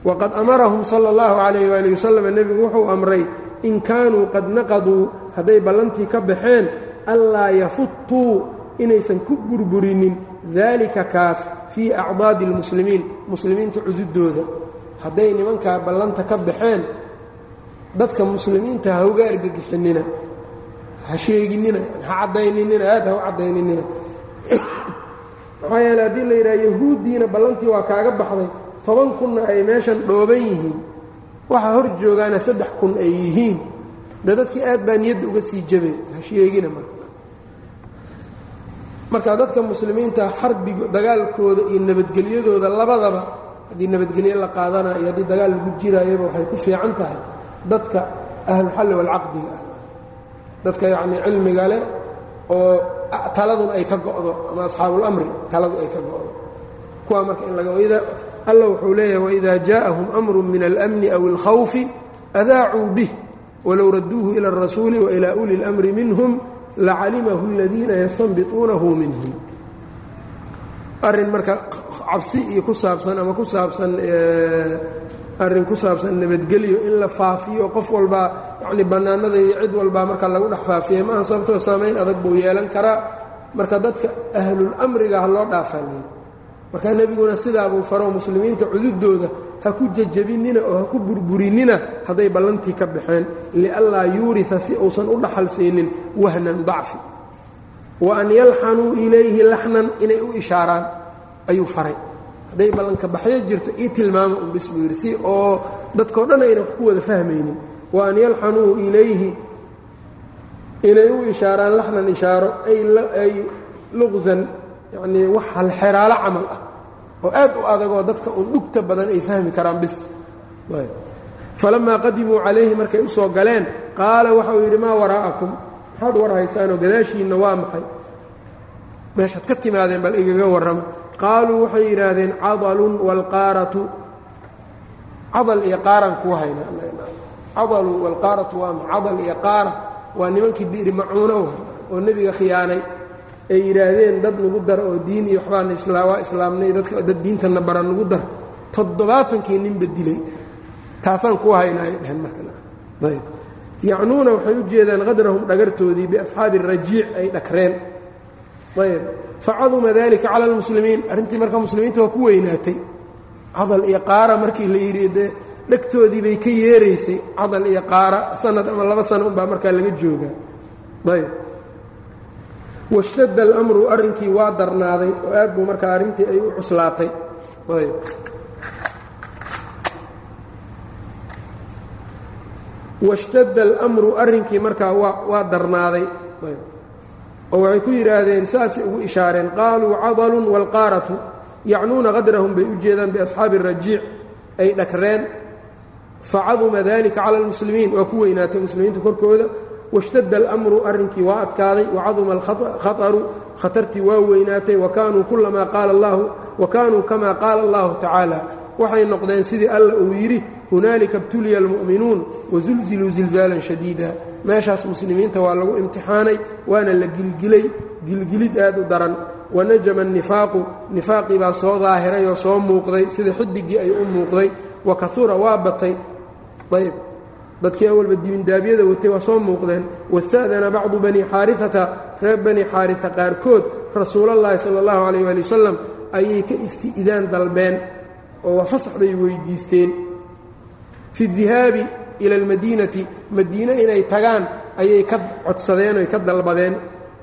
waqad amarahum sala اllahu calayh waali wasalam nebigu wuxuu amray in kaanuu qad naqaduu hadday ballantii ka baxeen anlaa yafuttuu inaysan ku burburinin daalika kaas fii acdaadi اlmuslimiin muslimiinta cududooda hadday nimankaa ballanta ka baxeen dadka muslimiinta ha uga argagixinina ha sheeginina ha caddayninina aad ha u caddayninina. Maxaa yeele haddii la yidhaha yahuuddiina ballantii waa kaaga baxday toban kunna ay meeshan dhooban yihiin. Waxa hor joogaana saddex kun ay yihiin. De dadkii aad baa niyadda uga sii jabay ha sheegina marka. Marka dadka muslimiinta xarbiga dagaalkooda iyo nabadgelyadooda labadaba haddii nabadgelye la qaadanayo haddii dagaal lagu jirayaba waxay ku fiican tahay dadka ahluxalli walcaqdiga ah. dadka yacnii cilmiga leh oo taladun ay ka go'do ama asxaabul taladu ay ka go'do. Kuwaa marka in laga alla wuxuu leeyahay waidaa jaa'ahum amrun min almni aw alkhawfi adaacuu bih walow raduuhu ila alrasuuli wa uli اlmri minhum lacalimahu اladiina yastanbituunahu minhum. Arin marka cabsi iyo ku saabsan ama ku saabsan arrin ku saabsan nabadgelyo in la faafiyo. Qof walbaa yacni bannaanada iyo cid walbaa marka lagu dhex faafiya maaha sababtoo saamayn adag buu yeelan karaa. Marka dadka ahlul amriga ha loo dhaafaa leey marka nebiguna sidaabuu faro muslimiinta cududooda ha ku jajabinina oo ha ku burburinina hadday ballantii ka baxeen. Lianlaa yuurita si uusan u dhaxal siinin wahnan dacfi. Wa an yalxanuu ilayhi laxnan inay u ishaaraan ayuu faray. Hadday ballanka baxyo jirto ii tilmaama un bis buu yidhi si oo dadkao dhan ayna wax ku wada fahmaynin. Wa an yalxanuu ilayhi. Inay u ishaaraan laxnan ishaaro ay luqsan yacnii wax halxeraalo camal ah oo aad u adagoo dadka un dhugta badan ay fahmi karaan bis. Falamaa qadimuu calayhi markay u soo galeen qaala waxa uu yidhi maa waraa'akum maxaad war haysaanoo gadaashiinna waa maxay? Meeshaad ka timaadeen bal igaga warrama qaaluu waxay yidhaahdeen cadalun waalqaaratu cadal iyo qaaran kuu hayna. Cadalu waalqaaratu waa cadal iyo qaara waa nimankii bi'ri macuuna oo nebiga khiyaanay. Ay yidhaahdeen dad nagu dar oo diin iyo waxbaan isla waa islaamnay dadka dad diintana bara nagu dar. Toddobaatankii ninba dilay. Taasaan kuu hayna ay dheheen markaayb yacnuuna waxay u jeedaan qadrahum dhagartoodii biasxaabi rajiic ay dhakreen ayb. Facaduma dalika cala almuslimiin. Arrintii marka muslimiinta waa ku weynaatay. Cadal iyo qaara markii la yidhi dee dhegtoodii bay ka yeeraysay. Cadal iyo qaara sanad ama laba sano unbaa markaa laga joogaa. Ayb. Washtadda alamru arrinkii waa darnaaday oo aad buu markaa arrintii ay u cuslaatay. Ayb. Washtadda alamru arrinkii markaa waa waa darnaaday. Ayb oo waxay ku yidhaahdeen saasay ugu ishaareen qaaluu cadalun waalqaaratu yacnuuna qadrahum bay u jeedaan biasxaabi rajiic ay dhakreen facaduma dalika cala almuslimiin waa ku weynaatay muslimiinta korkooda washtadda alamru arrinkii waa adkaaday wacaduma alkhataru khatartii waa weynaatay wakanuu kamaa qaala allahu tacaala. Waxay noqdeen sidii alla uu yidhi hunaalika btuliya almu'minuun wasulziluu zilzaalan shadiida meeshaas muslimiinta waa lagu imtixaanay waana la gilgilay gilgilid aad u daran. Wanajama annifaaqu nifaaqii baa soo daahiray oo soo muuqday sida xidigii ay u muuqday. Wa kahura waa batay. Ayb dadkii awalba dibindaabyada watay waa soo muuqdeen. Wasta'dana bacdu bani xaariata reer bani xaarita qaarkood rasuulallaahi sala allahu calayh waali wasalam ayay ka isti'daan dalbeen oo fasax bay weydiisteen. Fi dihaabi ila almadiinati madiine inay tagaan ayay ka codsadeen oy ka dalbadeen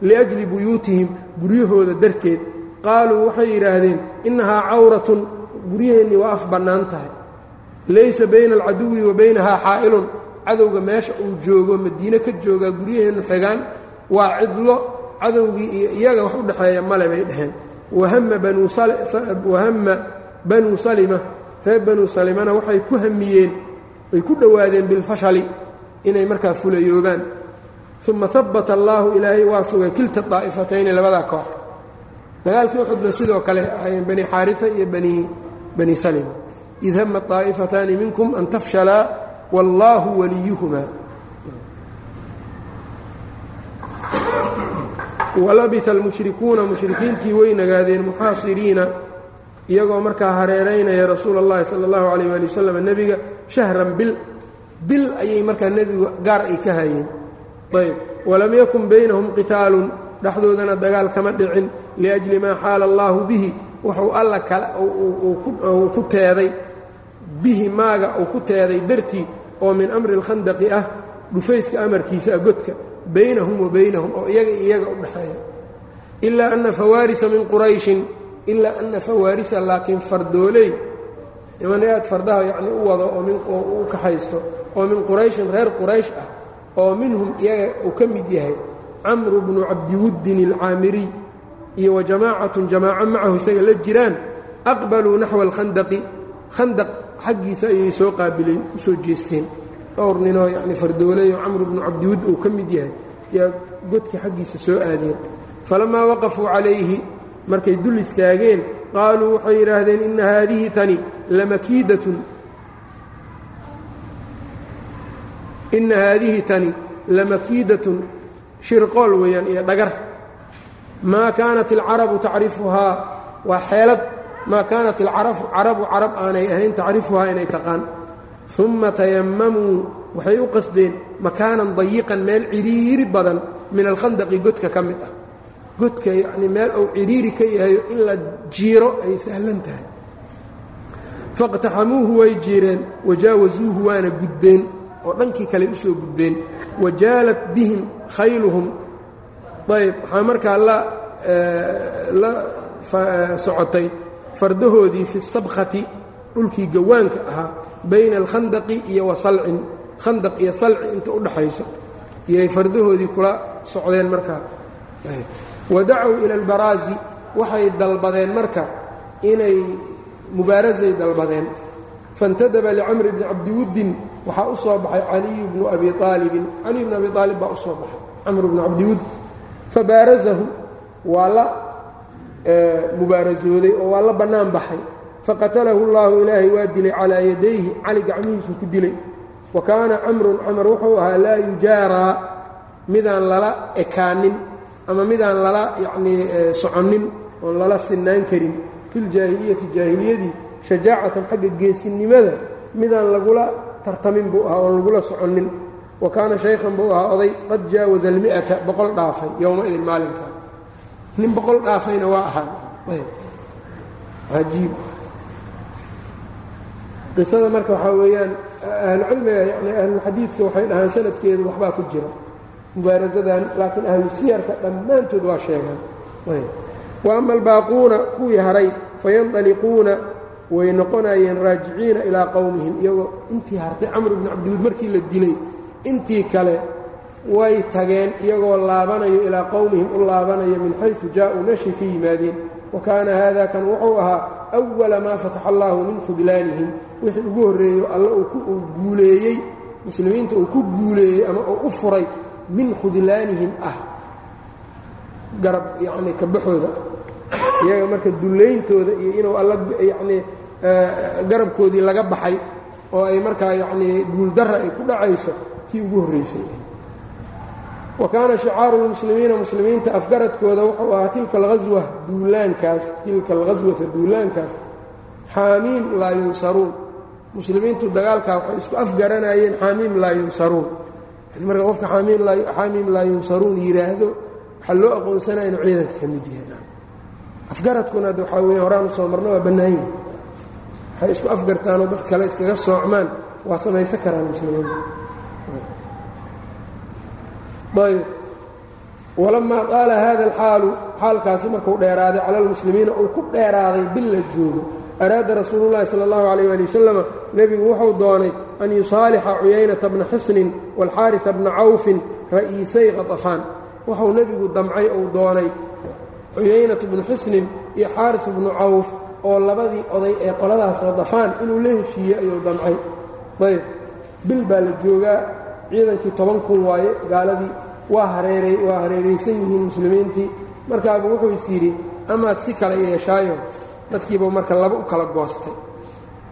liajli buyuutihim guryahooda darteed qaaluu waxay yidhaahdeen innahaa cawratun guryaheennii waa af bannaan tahay. Laysa bayna alcaduwi wa baynahaa xaa'ilun. Cadowga meesha uu joogo madiine ka joogaa guryaheennu xigaan waa cidlo cadowgii iyo iyaga wax u dhexeeya male bay dhaheen. Wahama banuu salima reer banuu salimana waxay ku hamiyeen ay ku dhowaadeen bilfashali inay markaa fulayoobaan uma habata allaahu ilaahay waa sugay kilta daa'ifatayni labadaa koox dagaalkii uxudna sidoo kale ahayeen bani xaarita iyo bani bani salima id hama طaa'ifataani minkum an tafshalaa wallaahu waliyuhumaa walabita almushrikuuna mushrikiintii way nagaadeen muxaasiriina iyagoo markaa hareeraynaya rasuula اllahi salى اllahu alayh ali wasalam nebiga shahran bil bil ayay markaa nebigu gaar ay ka hayeen. Ayb walam yakun baynahum qitaalun dhexdoodana dagaal kama dhicin liajli maa xaala allaahu bihi wuxuu alla kale uu ku teeday bihi maaga uu ku teeday dartii oo min amri اlkhandaqi ah dhufayska amarkiisa ah godka baynahum wa baynahum oo iyaga iyaga u dhexeeya ilaa ana fawaarisa min qurayshin ilaa ana fawaarisa laakiin fardooley niman aad fardaha yacni u wado oo min oo u kaxaysto oo min qurayshin reer quraysh ah oo minhum iyaga uu ka mid yahay camru bnu cabdiwuddin alcaamiriy iyo wa jamaacatun jamaaco macahu isaga la jiraan aqbaluu naxwa alkhandaqi. Khandaq xaggiisa ayay soo qaabileen u soo jeesteen. Dhowr ninoo yacni fardooleyo camru bnu cabdiwud uu ka mid yahay yaa godka xaggiisa soo aadeen. Falamaa waqafuu calayhi markay dul istaageen qaaluu waxay yidhaahdeen inna haadihi tani lamakiidatun. Inna haadihi tani lamakiidatun. Shirqool weeyaan iyo dhagar. Maa kaanat alcarabu tacrifuhaa? Waa xeelad. Maa kaanat alcarabu carabu carab aanay ahayn tacrifuhaa inay taqaan. Uma tayamamuu waxay u qasdeen makaanan dayiqan meel cidhiiri badan min alkhandaqi godka ka mid ah godka yacnii meel uu cidhiiri ka yahayo in la jiiro ay sahlan tahay. Faqtaxamuuhu way jiireen wajaawasuuhu waana gudbeen oo dhankii kale u soo gudbeen. Wajaalat bihim khayluhum. Ayb waxaa markaa la la socotay fardahoodii fi sabkhati dhulkii gawaanka ahaa bayna alkhandaqi iyo wa salcin. Khandaq iyo salci inta u dhaxayso iyoay fardahoodii kula socdeen markaa wadacow ila albaraazi waxay dalbadeen marka inay mubaarasay dalbadeen. Faاntadaba licamri bni cabdiwuddin waxaa u soo baxay caliyu bnu abi aalibin caliy bnu abi aalib baa u soo baxay camr bnu cabdiwudd. Fabaarasahu waa la mubaarasooday oo waa la bannaan baxay. Faqatalahu اllahu ilaahay waa dilay calaa yadayhi cali gacmihiisu ku dilay. Wa kaana camrun camar wuxuu ahaa laa yujaaraa midaan lala ekaanin ama midaan lala yacnii soconnin oon lala sinnaan karin fi ljaahiliyati jaahiliyadii shajaacatan xagga geesinimada midaan lagula tartamin buu ahaa oon lagula soconnin. Wa kaana shaykhan buu ahaa oday qad jaawaza almi'ata boqol dhaafay yowma-idin maalinkaa nin boqol dhaafayna waa ahaa ajiib qisada marka waxaa weeyaan ahlucilmiga yani ahlulxadiidka waxay dhahaan sanadkeedu waxbaa ku jira mubaarasadan laakiin ahlu siyarka dhammaantood waa sheegaan. Wa albaaquuna kuwii haray fayandaliquuna way noqonayeen raajiciina ilaa qowmihim iyagoo intii hartay camr bni cabdiwuud markii la dilay intii kale way tageen iyagoo laabanayo ilaa qowmihim u laabanayo min xaysu jaa-uu meeshay ka yimaadeen. Wa kaana haada kan wuxuu ahaa awala maa fataxa allaahu min khudlaanihim wixii ugu horreeyo alla uu guuleeyey muslimiinta uu ku guuleeyey ama uu u furay min khudlaanihim ah. Garab yacnii ka baxooda ah iyaga marka dullayntooda iyo inuu alla yacnii garabkoodii laga baxay oo ay markaa yacnii guuldarra ay ku dhacayso tii ugu horraysay wa kaana shicaaru lmuslimiina muslimiinta afgaradkooda wuxuu ahaa tilka alghaswa duulaankaas tilka alghaswata duulaankaas xaamiim laa yunsaruun. Muslimiintu dagaalkaa waxay isku afgaranayeen xaamiim laa yunsaruun. yani marka qofka xaamiim laa yunsaruun yidhaahdo waxaa loo aqoonsanaya inuu ciidanka ka mid yahay. Afgaradkuna ad waxaa weeye horaan u soo marna waa bannaanyihi waxay isku afgartaanoo dad kale iskaga soocmaan waa samaysan karaan muslimiinta ayb. Walamaa qaala hada alxaalu xaalkaasi markuu dheeraaday cala almuslimiina uu ku dheeraaday bil joogo araada rasuulu llahi sala allahu calayh ali wasalama nebigu wuxuu doonay an yusaalixa cuyaynata bna xisnin waalxaarita bna cawfin ra'iisay qatafaan. Wuxuu nebigu damcay uu doonay cuyaynatu bnu xisnin iyo xaaris bnu cawf oo labadii oday ee qoladaas qadafaan inuu la heshiiyey ayuu damcay. Ayb bil baa la joogaa ciidankii toban kun waaye gaaladii waa hareeray waa hareeraysan yihiin muslimiintii. Markaabuu wuxuu is yidhi amaad si kale yeeshaayo dadkiiba marka laba u kala goostay.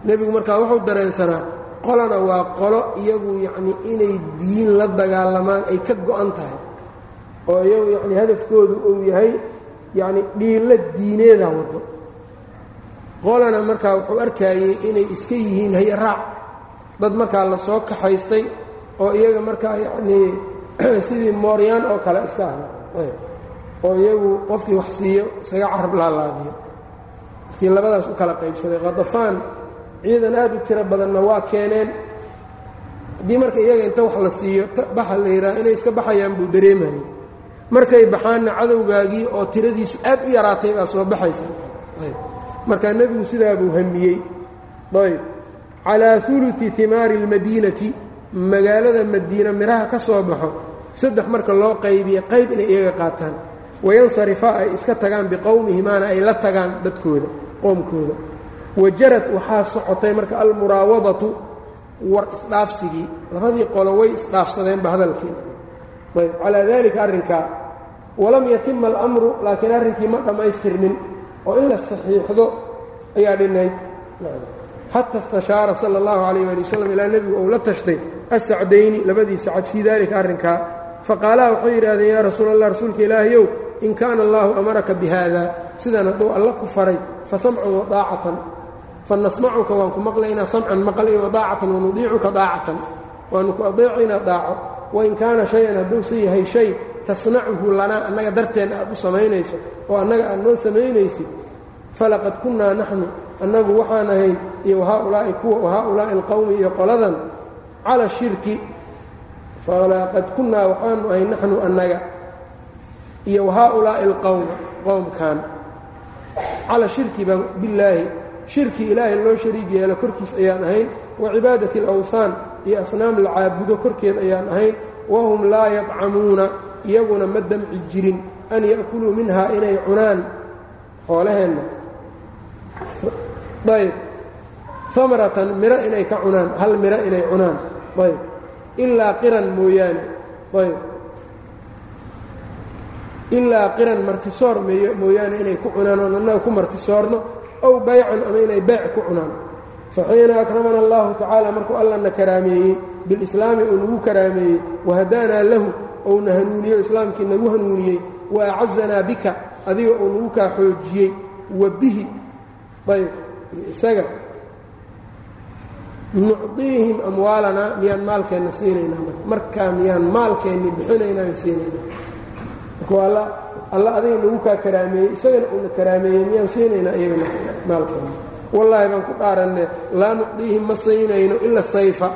Nebigu markaa wuxuu dareensanaa qolana waa qolo iyagu yacnii inay diin la dagaalamaan ay ka go'an tahay. Oo iyagu yacnii hadafkoodu uu yahay yacni dhiilla diineeda waddo. Qolana markaa wuxuu arkaayey inay iska yihiin hayaraac dad markaa la soo kaxaystay oo iyaga markaa yacnii sidii mooryaan oo kale iska ahla oo iyagu qofkii wax siiyo isaga carab laalaadiyo markii labadaas u kala qaybsaday khadafaan ciidan aad u tiro badanna waa keeneen. Haddii marka iyaga inta wax la siiyo baxa la yidhaha inay iska baxayaan buu dareemayay markay baxaanna cadowgaagii oo tiradiisu aad u yaraatay baa soo baxaysa. Markaa nebigu sidaa buu hamiyey. Ayb. Calaa uluثi timaari اlmadiinati magaalada madiina midhaha ka soo baxo saddex marka loo qaybiya qayb inay iyaga qaataan. Wayansarifaa ay iska tagaan biqowmihimaana ay la tagaan dadkooda qoomkooda wajarad waxaa socotay marka almuraawadatu war isdhaafsigii. Labadii qolo way isdhaafsadeenba hadalkiina ayb calaa dalika arrinkaa walam yatima alamru laakiin arrinkii ma dhammaystirmin oo in la saxiixdo ayaa dhinayd xata istashaara sala اllahu calayh ali wasalam ilaa nebigu uu la tashtay asacdayni labadii sacad fii dalika arrinkaa faqaalaha waxay yidhahdeen yaa rasuul allah rasuulka ilaahayow in kaana allahu amaraka bi haada sidan hadduu alla ku faray fa samcan wadaacatan fa nasmacuka waan ku maqlaynaa samcan maqal iyo wanudiicuka daacatan. Waanu ku adeecaynaa daaco. Wain kaana shay-an hadduusa yahay shay tasnacuhu lanaa annaga darteenna aad u samaynayso oo annaga aad noo samaynaysid falaqad kunnaa naxnu annagu waxaan ahayn iyo wahaaulaa'i kuwa wahaaulaa'i alqowmi iyo qoladan cala shirki falaqad kunnaa waxaanu ahayn naxnu annaga iyo wahaaulaa'i alqowm qowmkan cala shirki baan billaahi shirki ilaahay loo shariig yeelo korkiis ayaan ahayn. Wa cibaadati alawhaan iyo asnaam la caabudo korkeed ayaan ahayn. Wahum laa yadcamuuna iyaguna ma damci jirin an ya'kuluu minhaa inay cunaan xoolaheenna. Ayb amaratan miro inay ka cunaan hal miro inay cunaan. Ayb ilaa qiran mooyaane. Ayb ilaa qiran martisoor mooyaane inay ku cunaan oon annaga ku martisoorno ow baycan ama inay beyc ku cunaan faxiina akramana allahu tacaala markuu allana karaameeyey bilislaami uu nagu karaameeyey wahadaanaa lahu ouna hanuuniyo islaamkii nagu hanuuniyey wa acazanaa bika adiga uu nagu kaa xoojiyey wa bihi. Ayb isaga nucdiihim amwaalanaa miyaan maalkeenna siinaynaa markaa miyaan maalkeenni bixinaynaa siinaynaa marka alla adiga nagu kaa karaameeyey isagana uuna karaameeyey miyaan siinaynaa iyagana maalkeenna wallaahi baan ku dhaaranne laa nucdiihim ma siinayno ila sayfa.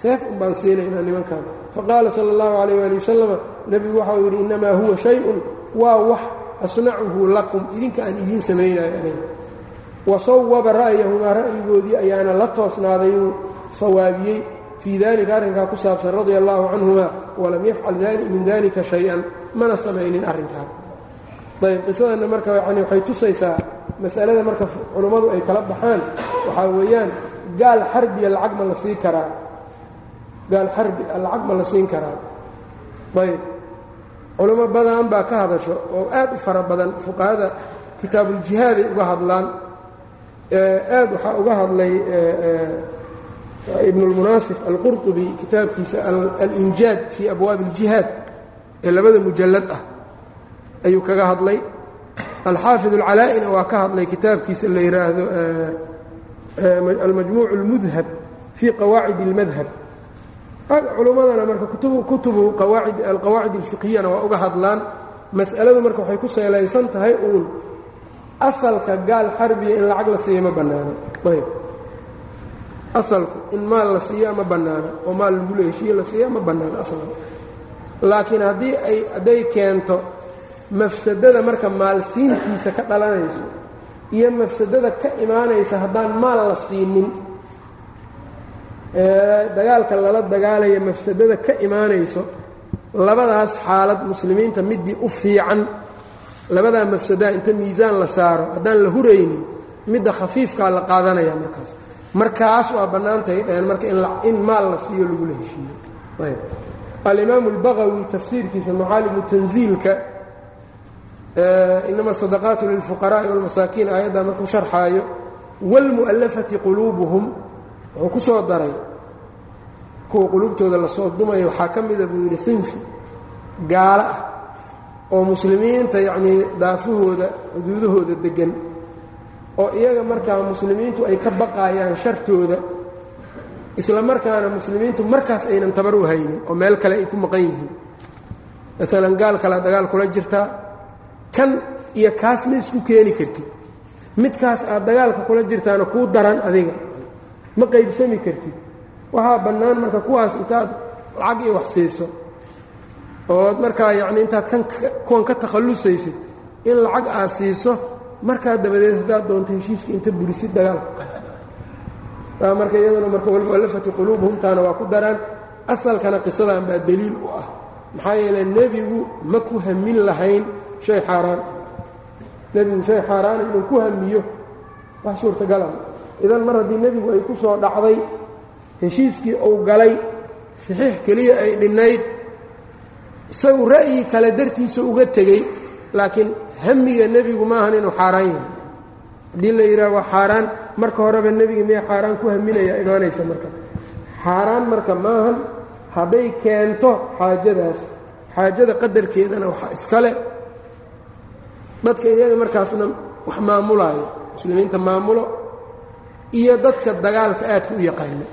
Seef un baan siinaynaa nimankan faqaala sala allahu calayh waali wasalama nebigu waxau yidhi innamaa huwa shay-un waa wax asnacuhu lakum idinka aan idiin samaynayo aniga. Wa sawaba ra'yahumaa ra'yigoodii ayaana la toosnaaday uu sawaabiyey fii dalika arrinkaa ku saabsan radia allahu canhuma walam yafcal min dalika shay-an mana samaynin arrinkaa ayb qisadanna marka yani waxay tusaysaa masalada marka culummadu ay kala baxaan waxaa weeyaan gaal xarbiya lacag ma la siin karaa. Gaal xarbi lacag ma la siin karaa. Ayb culimo badan baa ka hadasho oo aad u fara badan fuqahada kitaabuuljihaad ay uga hadlaan. Aad waxaa uga hadlay ibn اlmunaasif alqurطubi kitaabkiisa alinjaad fii abwaabi اljihaad ee labada mujallad ah ayuu kaga hadlay alxaafid اlcalaa'ina waa ka hadlay kitaabkiisa la yidhaahdo almajmuuc اlmudhab fii qawaacid اlmadhab culummadana marka kutubu alqawaacid اlfiqhiyana waa uga hadlaan mas'aladu marka waxay ku seelaysan tahay uun asalka gaal xarbiya in lacag la siiya ma bannaano ayb asalku in maal la siiya ma bannaana oo maal lagula heshiiye la siiya ma bannaano aslan laakiin haddii ay hadday keento mafsadada marka maalsiintiisa ka dhalanayso iyo mafsadada ka imaanaysa haddaan maal la siinin dagaalka lala dagaalaya mafsadada ka imaanayso labadaas xaalad muslimiinta midii u fiican labadaa mafsadaa inta miisaan la saaro haddaan la huraynin midda khafiifkaa la qaadanaya markaas markaas waa bannaantay dhaheen marka in maal la siiyo lagula heshiiyo ayb alimaamu اlbagawi tafsiirkiisa macaalimu tanziilka inama sadaqaatu lilfuqaraءi wاlmasaakiin aayaddaa markuu sharxaayo wاlmu'alafati quluubuhum wuxuu ku soo daray kuwa quluubtooda lasoo dumayo waxaa ka mida buu yidhi sinfi gaalo ah oo muslimiinta yacnii daafahooda xuduudahooda deggan oo iyaga markaa muslimiintu ay ka baqaayaan shartooda isla markaana muslimiintu markaas aynan tabar u haynin oo meel kale ay ku maqan yihiin. Maalan gaal kale dagaal kula jirtaa kan iyo kaas ma isku keeni kartid. Midkaas aad dagaalka kula jirtaana kuu daran adiga. Ma qaybsami kartid. Waxaa bannaan marka kuwaas intaad lacag iyo wax siiso ood markaa yacni intaad kan kuwan ka takhallusaysid in lacag aad siiso markaa dabadeed haddaad doonto heshiiska inta burisid dagaalka taa marka iyaduna marka walmu'allafati quluubuhumtaana waa ku daraan. Asalkana qisadan baa deliil u ah. Maxaa yeeley nebigu ma ku hamin lahayn shay xaaraan. Nebigu shay xaaraana inuu ku hamiyo. Wax suurtagala idan mar haddii nebigu ay ku soo dhacday heshiiskii uu galay saxiix keliya ay dhinnayd isagu ra'yi kale dartiisa uga tegey laakiin hamiga nebigu maahan inuu xaaraan yahay. Haddii la yidhaha waa xaaraan marka horeba nebiga miya xaaraan ku haminaya imaanaysa marka. Xaaraan marka maahan hadday keento xaajadaas xaajada qadarkeedana waxaa iskale dadka iyaga markaasna wax maamulaayo muslimiinta maamulo iyo dadka dagaalka aadka u yaqaano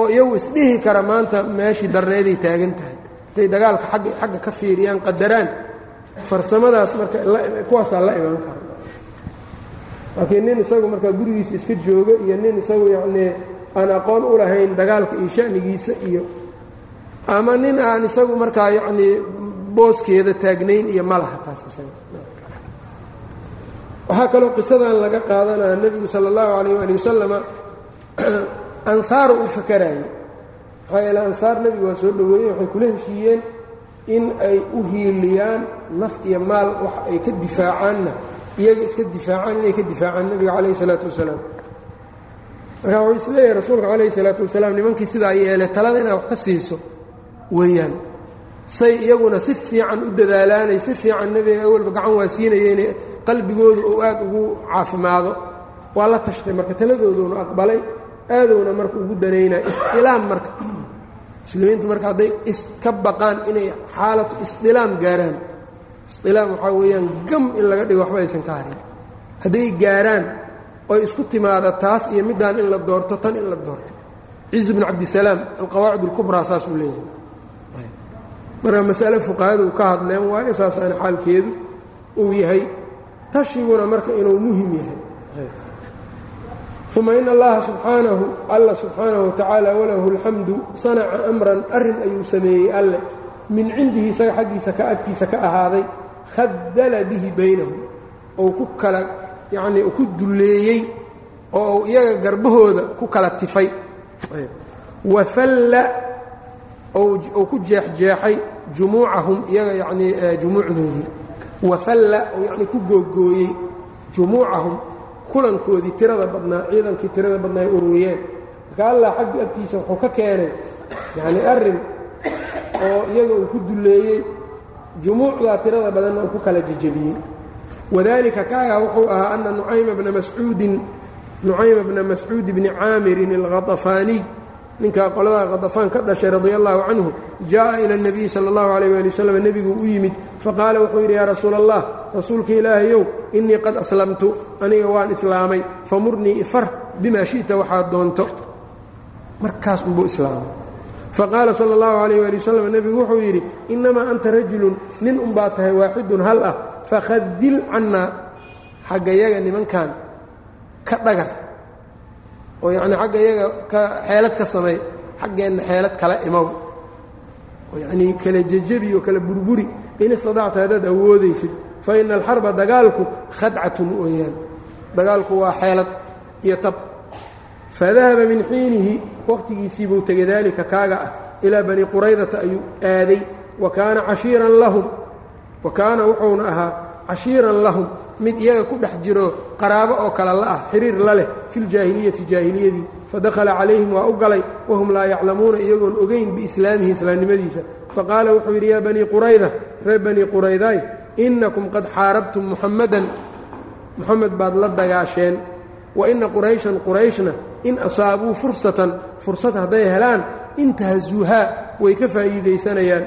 oo iyagu isdhihi kara maanta meeshii darneeday taagan tahay. Intay dagaalka agga xagga ka fiiriyaan qadaraan farsamadaas marka kuwaasaa la iman kara laakiin nin isagu markaa gurigiisa iska jooga iyo nin isagu yacnii aan aqoon u lahayn dagaalka iyo sha'nigiisa iyo ama nin aan isagu markaa yacnii booskeeda taagnayn iyo ma laha taas isaga. Waxaa kaloo qisadan laga qaadanaya nebigu sala allahu calayh waali wasalama ansaaru u fakaraaye maxaa yeele ansaar nebigu waa soo dhoweeyey waxay kula heshiiyeen in ay u hiiliyaan naf iyo maal wax ay ka difaacaanna iyaga iska difaacaan inay ka difaacaan nebiga calayhi salaatu wasalaam. Marka wuxuu is leeyahay rasuulka calayhi salaatu wasalaam nimankii sidaa yeele talada inaad wax ka siiso weeyaan. Say iyaguna si fiican u dadaalaanay si fiican nebiga awalba gacan waa siinayeen qalbigoodu uu aad ugu caafimaado. Waa la tashtay marka taladooduna aqbalay aadowna marka ugu danaynaya isdilaam marka muslimiintu marka hadday iska baqaan inay xaalatu isdilaam gaaraan. Isdilaam waxaa weeyaan gam in laga dhigo waxba aysan ka harin. Hadday gaaraan oy isku timaada taas iyo middaan in la doorto tan in la doorto. Ciz bnu cabdisalaam alqawaacid اlkubraa saasuu leeyahay. Marka masale fuqahadu ka hadleen waayo saasaana xaalkeedu uu yahay tashiguna marka inuu muhiim yahay uma in allaha subxaanahu alla subxaanahu watacaala walahu اlxamdu sanaca amran arrin ayuu sameeyey alle min cindihi isaga xaggiisa ka agtiisa ka ahaaday khadala bihi baynahum ou ku kala yacnii ku dulleeyey oo uu iyaga garbahooda ku kala tifay wafalla ou ku jeexjeexay jumuucahum iyaga yacnii jumuucdoodii wafalla ou yacnii ku googooyey jumuucahum kulankoodii tirada badnaa ciidankii tirada badnaa ay ururiyeen. Marka allah xaggi agtiisa wuxuu ka keenay yacnii arrin oo iyaga uu ku dulleeyey jumuucdaa tirada badanna uu ku kala jejebiyey. Wadalika kaagaa wuxuu ahaa ana nucayma bna mascuudin nucayma bna mascuud bni caamirin alkhadafaaniy ninkaa qoladaa qadafaan ka dhashay radia allahu canhu jaa'a ila اnabiyi sala allahu alayh waali wasalam nebiguu u yimid faqaala wuxuu yidhi yaa rasuula allah rasuulka ilaahayow innii qad aslamtu aniga waan islaamay famurnii ifar bimaa shi'ta waxaad doonto. Markaas unbuu islaamay. Faqaala sala allahu calayh waali wasalam nebigu wuxuu yidhi innamaa anta rajulun nin unbaa tahay waaxidun hal ah fakhadil cannaa xaggayaga nimankan ka dhagar oo yacnii xagga iyaga xeelad ka samey xaggeenna xeelad kala imow oo yacnii kala jejebi oo kala burburi. In istadacta haddaad awoodaysid fa ina alxarba dagaalku khadcatun weeyaan. Dagaalku waa xeelad iyo tab. Fadahaba min xiinihi waqhtigiisii buu tegay daalika kaaga ah. Ilaa bani quraydata ayuu aaday. Wa kaana cashiiran lahum. Wa kaana wuxuuna ahaa cashiiran lahum mid iyaga ku dhex jiro qaraabo oo kale la ah xiriir la leh filjaahiliyati jaahiliyadii fadakhala calayhim waa u galay wahum laa yaclamuuna iyagoon ogayn biislaamihi islaamnimadiisa. Faqaala wuxuu yidhi yaa banii qurayda reer banii quraydaay innakum qad xaarabtum muxammadan muxamed baad la dagaasheen. Wa inna qurayshan qurayshna in asaabuu fursatan fursad hadday helaan intahazuuhaa way ka faa'iidaysanayaan.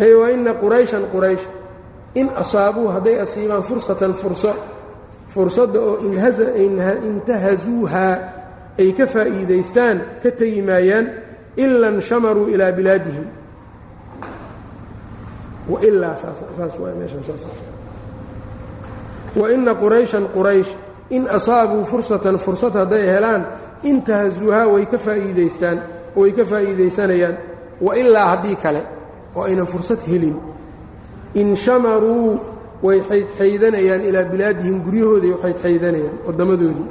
Ayb wa inna qurayshan quraysh in asaabuu hadday asiibaan fursatan furso fursadda oo intahazuuhaa ay ka faa'iidaystaan ka tegi maayaan ila nshamaruu ilaa bilaadihim. Waina qurayshan quraysh in asaabuu fursatan fursad hadday helaan intahazuuhaa way ka faa'iidaystaan way ka faa'iidaysanayaan. Wailaa haddii kale oo aynan fursad helin inshamaruu way xaydxaydanayaan ilaa bilaadihim guryahooday xaydxaydanayaan waddamadoodii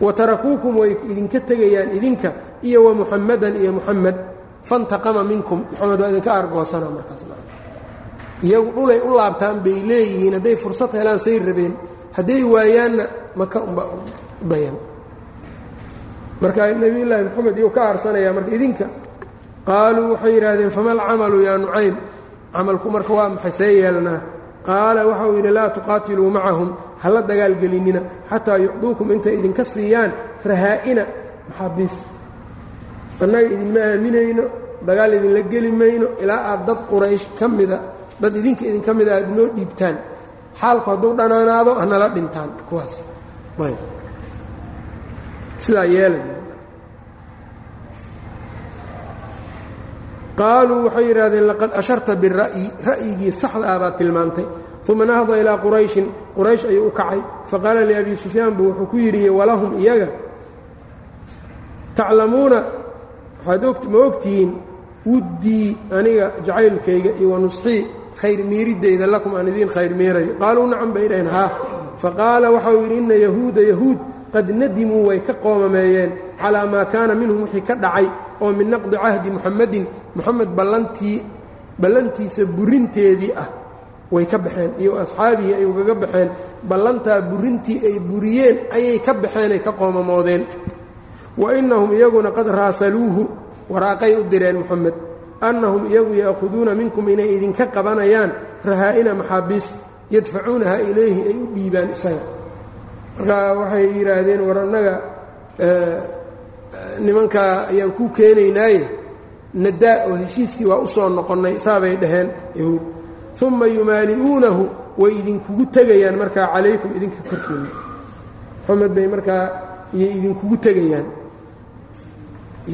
wa tarakuukum way idinka tegayaan idinka iyo wa muxamadan iyo muxamed fantaqama minkum. Moxamed waa idinka argoosana markaas iyagu dhulay u laabtaan bay leeyihiin hadday fursad helaan say rabeen. Hadday waayaanna maka umba dayan marka nebiyullaahi moxamed iyuu ka aarsanaya marka idinka. Qaaluu waxay yidhaahdeen fama alcamalu yaa nucaym camalku marka waa maxay? See yeelnaa qaala waxauu yidhi laa tuqaatiluu macahum hala dagaalgelinina xataa yucduukum intay idinka siiyaan rahaa'ina. Maxaabiis annaga idinma aaminayno dagaal idinla geli mayno ilaa aad dad quraysh ka mida dad idinka idinka mida aad noo dhiibtaan. Xaalku hadduu dhanaanaado hanala dhintaan kuwaas. Sidaa yeela qaaluu waxay yidhaahdeen laqad asharta bira'yi ra'yigii saxda ah baad tilmaantay. Uma nahda ilaa qurayshin. Quraysh ayuu u kacay. Faqaala liabi sufyaan buu wuxuu ku yidhi walahum iyaga taclamuuna waxaad ma ogtihiin wuddii aniga jacaylkayga iyo wanusxii khayr miiriddayda lakum aan idiin khayr miirayo. Qaaluu nacam bay dhaheen haa. Faqaala waxau yidhi inna yahuuda yahuud qad nadimuu way ka qoomameeyeen calaa maa kaana minhum wixii ka dhacay oo min naqdi cahdi muxamadin muxamed ballantii ballantiisa burinteedii ah way ka baxeen iyo asxaabihii ay ugaga baxeen. Ballantaa burintii ay buriyeen ayay ka baxeen ay ka qoomamoodeen. Wa innahum iyaguna qad raasaluuhu waraaqay u direen moxamed annahum iyagu ya'khuduuna minkum inay idinka qabanayaan rahaa'ina maxaabiis yadfacuunaha ilayhi ay u dhiibaan isaga. Markaa waxay yidhaahdeen war annaga nimankaa ayaan kuu keenaynaaye nadaa oo heshiiskii waa u soo noqonnay saabay dhaheen yahuud uma yumaali'uunahu way idinkugu tegayaan markaa calaykum idinka korkiinna moxamed bay markaa iyay idinkugu tegayaan.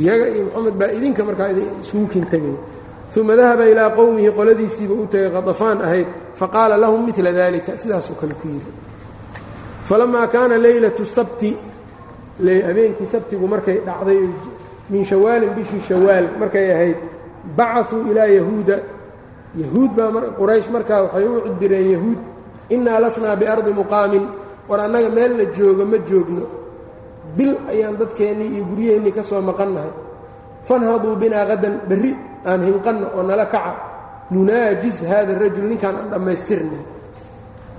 Iyaga iyo moxamed baa idinka markaa isugu kin tegaya uma dahaba ilaa qowmihi qoladiisiiba u tegay qadafaan ahayd. Faqaala lahum midla dalika sidaasoo kale ku yidhi. Falamaa kaana leylatu sabti habeenkii sabtigu markay dhacday min shawaalin bishii shawaal markay ahayd bacasuu ilaa yahuuda. Yahuud baa quraysh markaa waxay u cidireen yahuud innaa lasnaa biardi muqaamin. War annaga meel la joogo ma joogno. Bil ayaan dadkeennii iyo guryaheennii ka soo maqannahay. Fanhaduu binaa qadan berri aan hinqanno oo nala kaca. Nunaajiz haada rajul ninkaan aan dhammaystirnay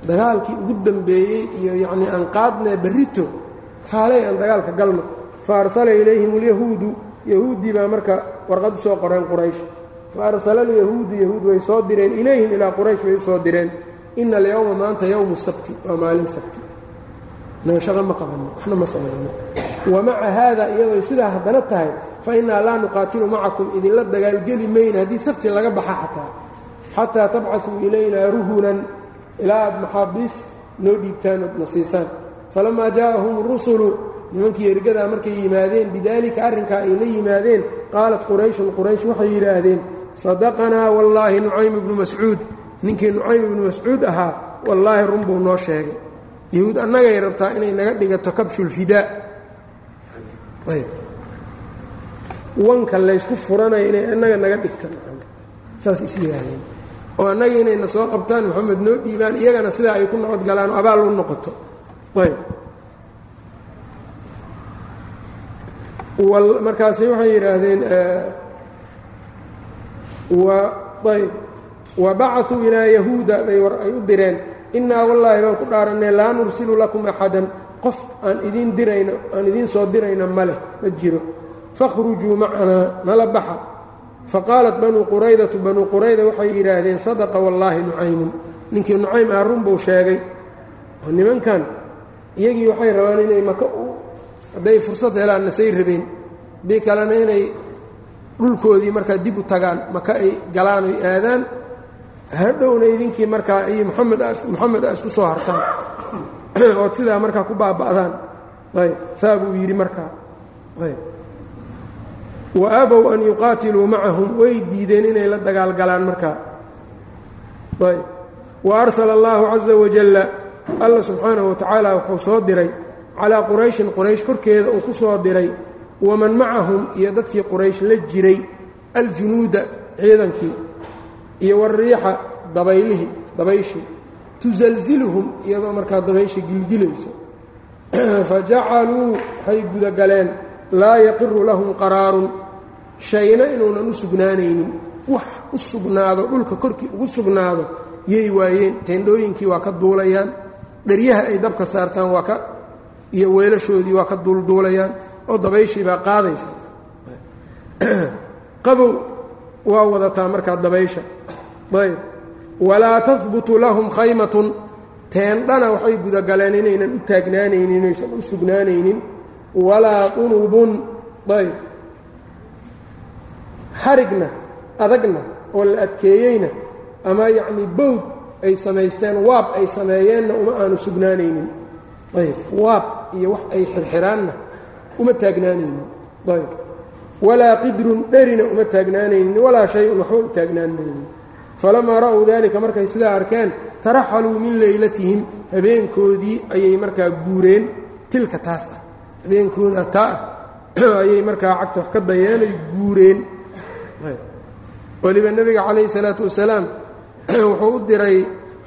dagaalkii ugu dambeeyey iyo yacnii aan qaadnee berrito kaalay aan dagaalka galno. Fa arsala ilayhim alyahuudu. Yahuuddii baa marka warqad u soo qoreen quraysh. Fa arsala alyahuudu yahuud way soo direen. Ilayhim ilaa quraysh way u soo direen. Ina alyowma maanta yowmu sabti. Waa maalin sabti. Naga shaqo ma qabanno waxna ma samayno wa maca haada iyadooy sidaa haddana tahay fa innaa laa nuqaatilu macakum idinla dagaalgeli mayna. Haddii sabti laga baxa xataa. Xataa tabcasuu ilaynaa ruhunan. Ilaa aad maxaabiis noo dhiibtaan ood siisaan falamaa jaa'ahum rusulu nimankii ergadaa markay yimaadeen bidaalika arrinkaa ay la yimaadeen qaalat qurayshun quraysh waxay yidhaahdeen sadaqanaa wallaahi nucaym ibnu mascuud ninkii nucaym ibnu mascuud ahaa wallaahi run buu noo sheegay yahuud annagay rabtaa inay naga dhigato kabshulfidaa wanka laysku furanayo inay annaga naga dhigto saas is yidhaahdeen oo annaga inayna soo qabtaan moxamed noo dhiibaan iyagana sidaa ay ku nabad abaal u noqoto markaasay waxay yidhaahdeen ayb wa bacuu ilaa yahuuda bay ay u direen. Innaa wallaahi baan ku dhaarannay laa nursilu lakum axadan. Qof aan idiin dirayno aan idiin soo dirayna ma ma jiro. Fakhrujuu macanaa nala baxa. Faqaalat banuu quraydatu banuu qurayda waxay yidhaahdeen sadaqa wallaahi nucaymun. Ninkii nucaym ah run buu sheegay oo nimankan iyagii waxay rabaan inay maka hadday fursad helaan nasay rabeen haddii kalena inay dhulkoodii markaa dib u tagaan maka ay galaan oy aadaan hadhowna idinkii markaa iyo moxamed moxamed a isku soo hartaan. Ood sidaa markaa ku baaba'daan. Ayb saa buu yidhi markaa. Ayb. Wa abow an yuqaatiluu macahum way diideen inay la dagaalgalaan markaa. Ayb. Wa arsala allahu caza wajalla alla subxaanahu wa tacaala wuxuu soo diray calaa qurayshin quraysh korkeeda uu ku soo diray waman macahum iyo dadkii quraysh la jiray aljunuuda ciidankii iyo wariixa dabaylihii dabayshii. Tusalsilhum iyadoo markaa dabaysha gilgilayso. Fa jacaluu waxay gudagaleen laa yaqiru lahum qaraarun. Shayna inuunan u sugnaanaynin. Wax u sugnaado dhulka korkii ugu sugnaado yay waayeen teendhooyinkii waa ka duulayaan dheryaha ay dabka saartaan waa ka iyo weelashoodii waa ka duulduulayaan oo dabayshii baa qaadaysa. Qabow waa wadataa markaa dabaysha. Ayb. Walaa tahbutu lahum khaymatun. Teendhana waxay gudagaleen inaynan u taagnaanaynin inaysan u sugnaanaynin. Walaa unubun ayb. Xarigna adagna oo la adkeeyeyna ama yacnii bowd ay samaysteen waab ay sameeyeenna uma aanu sugnaanaynin. Ayb waab iyo wax ay xirxiraanna uma taagnaanaynin. Ayb. Walaa qidrun dherina uma taagnaanaynin walaa shay-un waxba u taagnaanaynin. Falamaa ra'uu dalika markay sidaa arkeen taraxaluu min leylatihim habeenkoodii ayay markaa guureen tilka taas ah. Habeenkooda taa ah ayay markaa cagta wax ka dayeenay guureen. Weliba nebiga calayhi salaatu wasalaam wuxuu u diray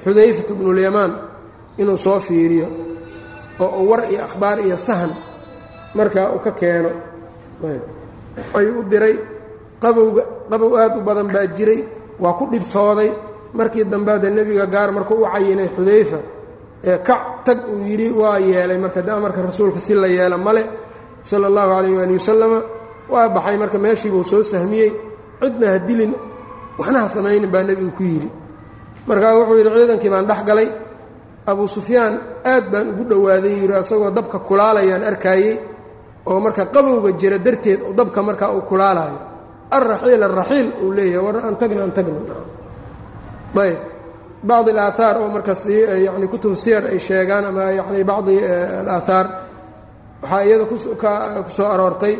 xudayfatu bnulyamaan inuu soo fiiriyo oo uu war iyo akhbaar iyo sahan markaa uu ka keeno. Ayuu u diray qabowga qabow aad u badan baa jiray waa ku dhibtooday. Markii dambeade nebiga gaar markuu u cayinay xudayfa ee kac tag uu yidhi waa yeelay marka de amarka rasuulka si la yeela male sala allahu calayh waali wasalama waa baxay marka meeshiibuu soo sahmiyey. Cidna ha dilin waxna ha samaynin baa nebigu ku yidhi markaa wuxuu yidhi ciidankii baan dhex galay abuu sufyaan aad baan ugu dhowaaday yidhi asagoo dabka kulaalayaan arkaayey oo marka qabowga jira darteed dabka markaa uu kulaalayo alraxiil alraxiil uu leeyahay war an tagna an tagna ayb. Bacdi alaahaar oo marka yani kutub siyar ay sheegaan ama yani bacdi alaahaar waxaa iyada ku soo aroortay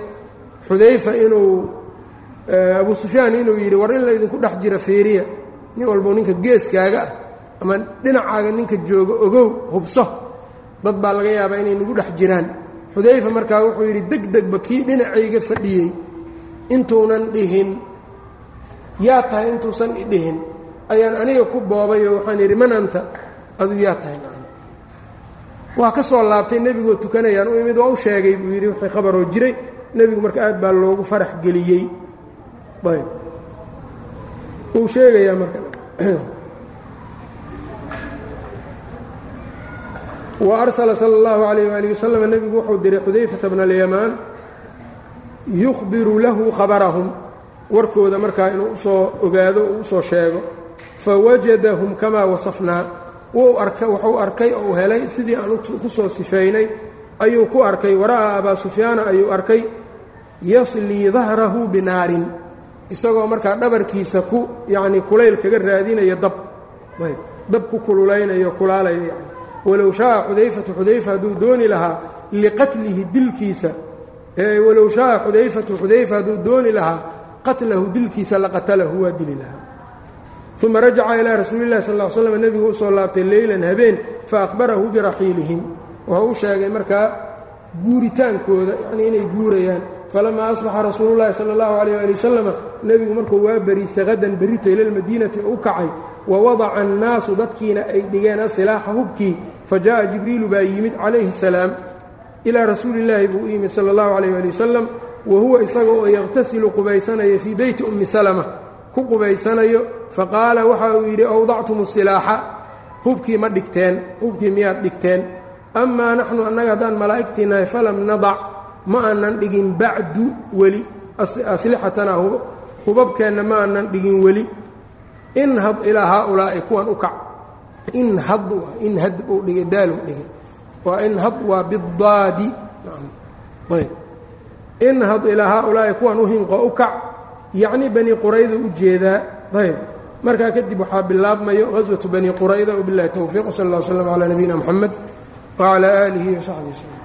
xudayfa inuu abu sufyaan inuu yidhi war in laydinku dhex jira feeriya nin walbo ninka geeskaaga ah ama dhinacaaga ninka jooga ogow hubso. Dad baa laga yaabaa inay nagu dhex jiraan. Xudayfa markaa wuxuu yidhi deg degba kii dhinacayga fadhiyey. Intuunan dhihin. Yaa tahay intuusan idhihin ayaan aniga ku boobayoo waxaan yidhi man anta aduu yaa tahay waa ka soo laabtay nebigoo tukanayaan u imid waa u sheegay buu yidhi wixii khabaroo jiray. Nebigu marka aad baa loogu farax geliyey. Ayb wuu sheegayaa marka. Wa arsala sala allahu calayh waalihi wasalam nebigu wuxuu diray xudayfata bna alyamaan yukhbiru lahu khabarahum. Warkooda markaa inuu u soo ogaado uu u soo sheego fawajadahum kamaa wasafnaa wuxuu arkay oo uu helay sidii aan ku soo sifeynay ayuu ku arkay wara'aa abaa sufyaana ayuu arkay yaslii dahrahu binaarin isagoo markaa dhabarkiisa ku yacnii kulayl kaga raadinaya dab. Dab ku kululaynayo kulaalaya yani walow shaaa xudayfatu xudayfa hadduu dooni lahaa liqatlihi dilkiisa walow shaaa xudayfatu xudayfa hadduu dooni lahaa qatlahu dilkiisa laqatalahu waa dili lahaa. Uma rajaca ilaa rasuuli illahi sal ll slam nebigu u soo laabtay leylan habeen faahbarahu biraxiilihim wuxuu u sheegay markaa guuritaankooda yanii inay guurayaan falamaa asbaxa rasuulu llahi sala allahu calayh ali wasalam nebigu markuu waa bariistay qadan berrito ila lmadiinati u kacay wa wadaca annaasu dadkiina ay dhigeen asilaaxa hubkii fa jaءa jibriilu baa yimid calayhi salaam ilaa rasuuli illaahi buu u yimid sala allahu calayh ali wasalam wa huwa isaga oo yaqhtasilu qubaysanaya fii beyti ummi salama ku qubaysanayo faqaala waxa uu yidhi awdactum silaaxa hubkii ma dhigteen hubkii miyaad dhigteen amaa naxnu annaga haddaan malaa'igtii nahay falam nadac ma aanan dhigin bacdu weli aslixatana hubabkeenna ma aanan dhigin weli. Inhad ilaa haaulaa'i kuwan u kac. Inhad inhad buu dhigay daaluu dhigay. Waa inhad waa bidaadi inhad ilaa haaulaa'i kuwan u hinqo u kac yacni bani qurayda u jeedaa. Ayb. Markaa kadib waxaa bilaabmayo haswatu bani qurayda wabilahi towfiiq sal اllah w slm calaa nabiyina mxamed wcalaa aalihi wasaxbi wslm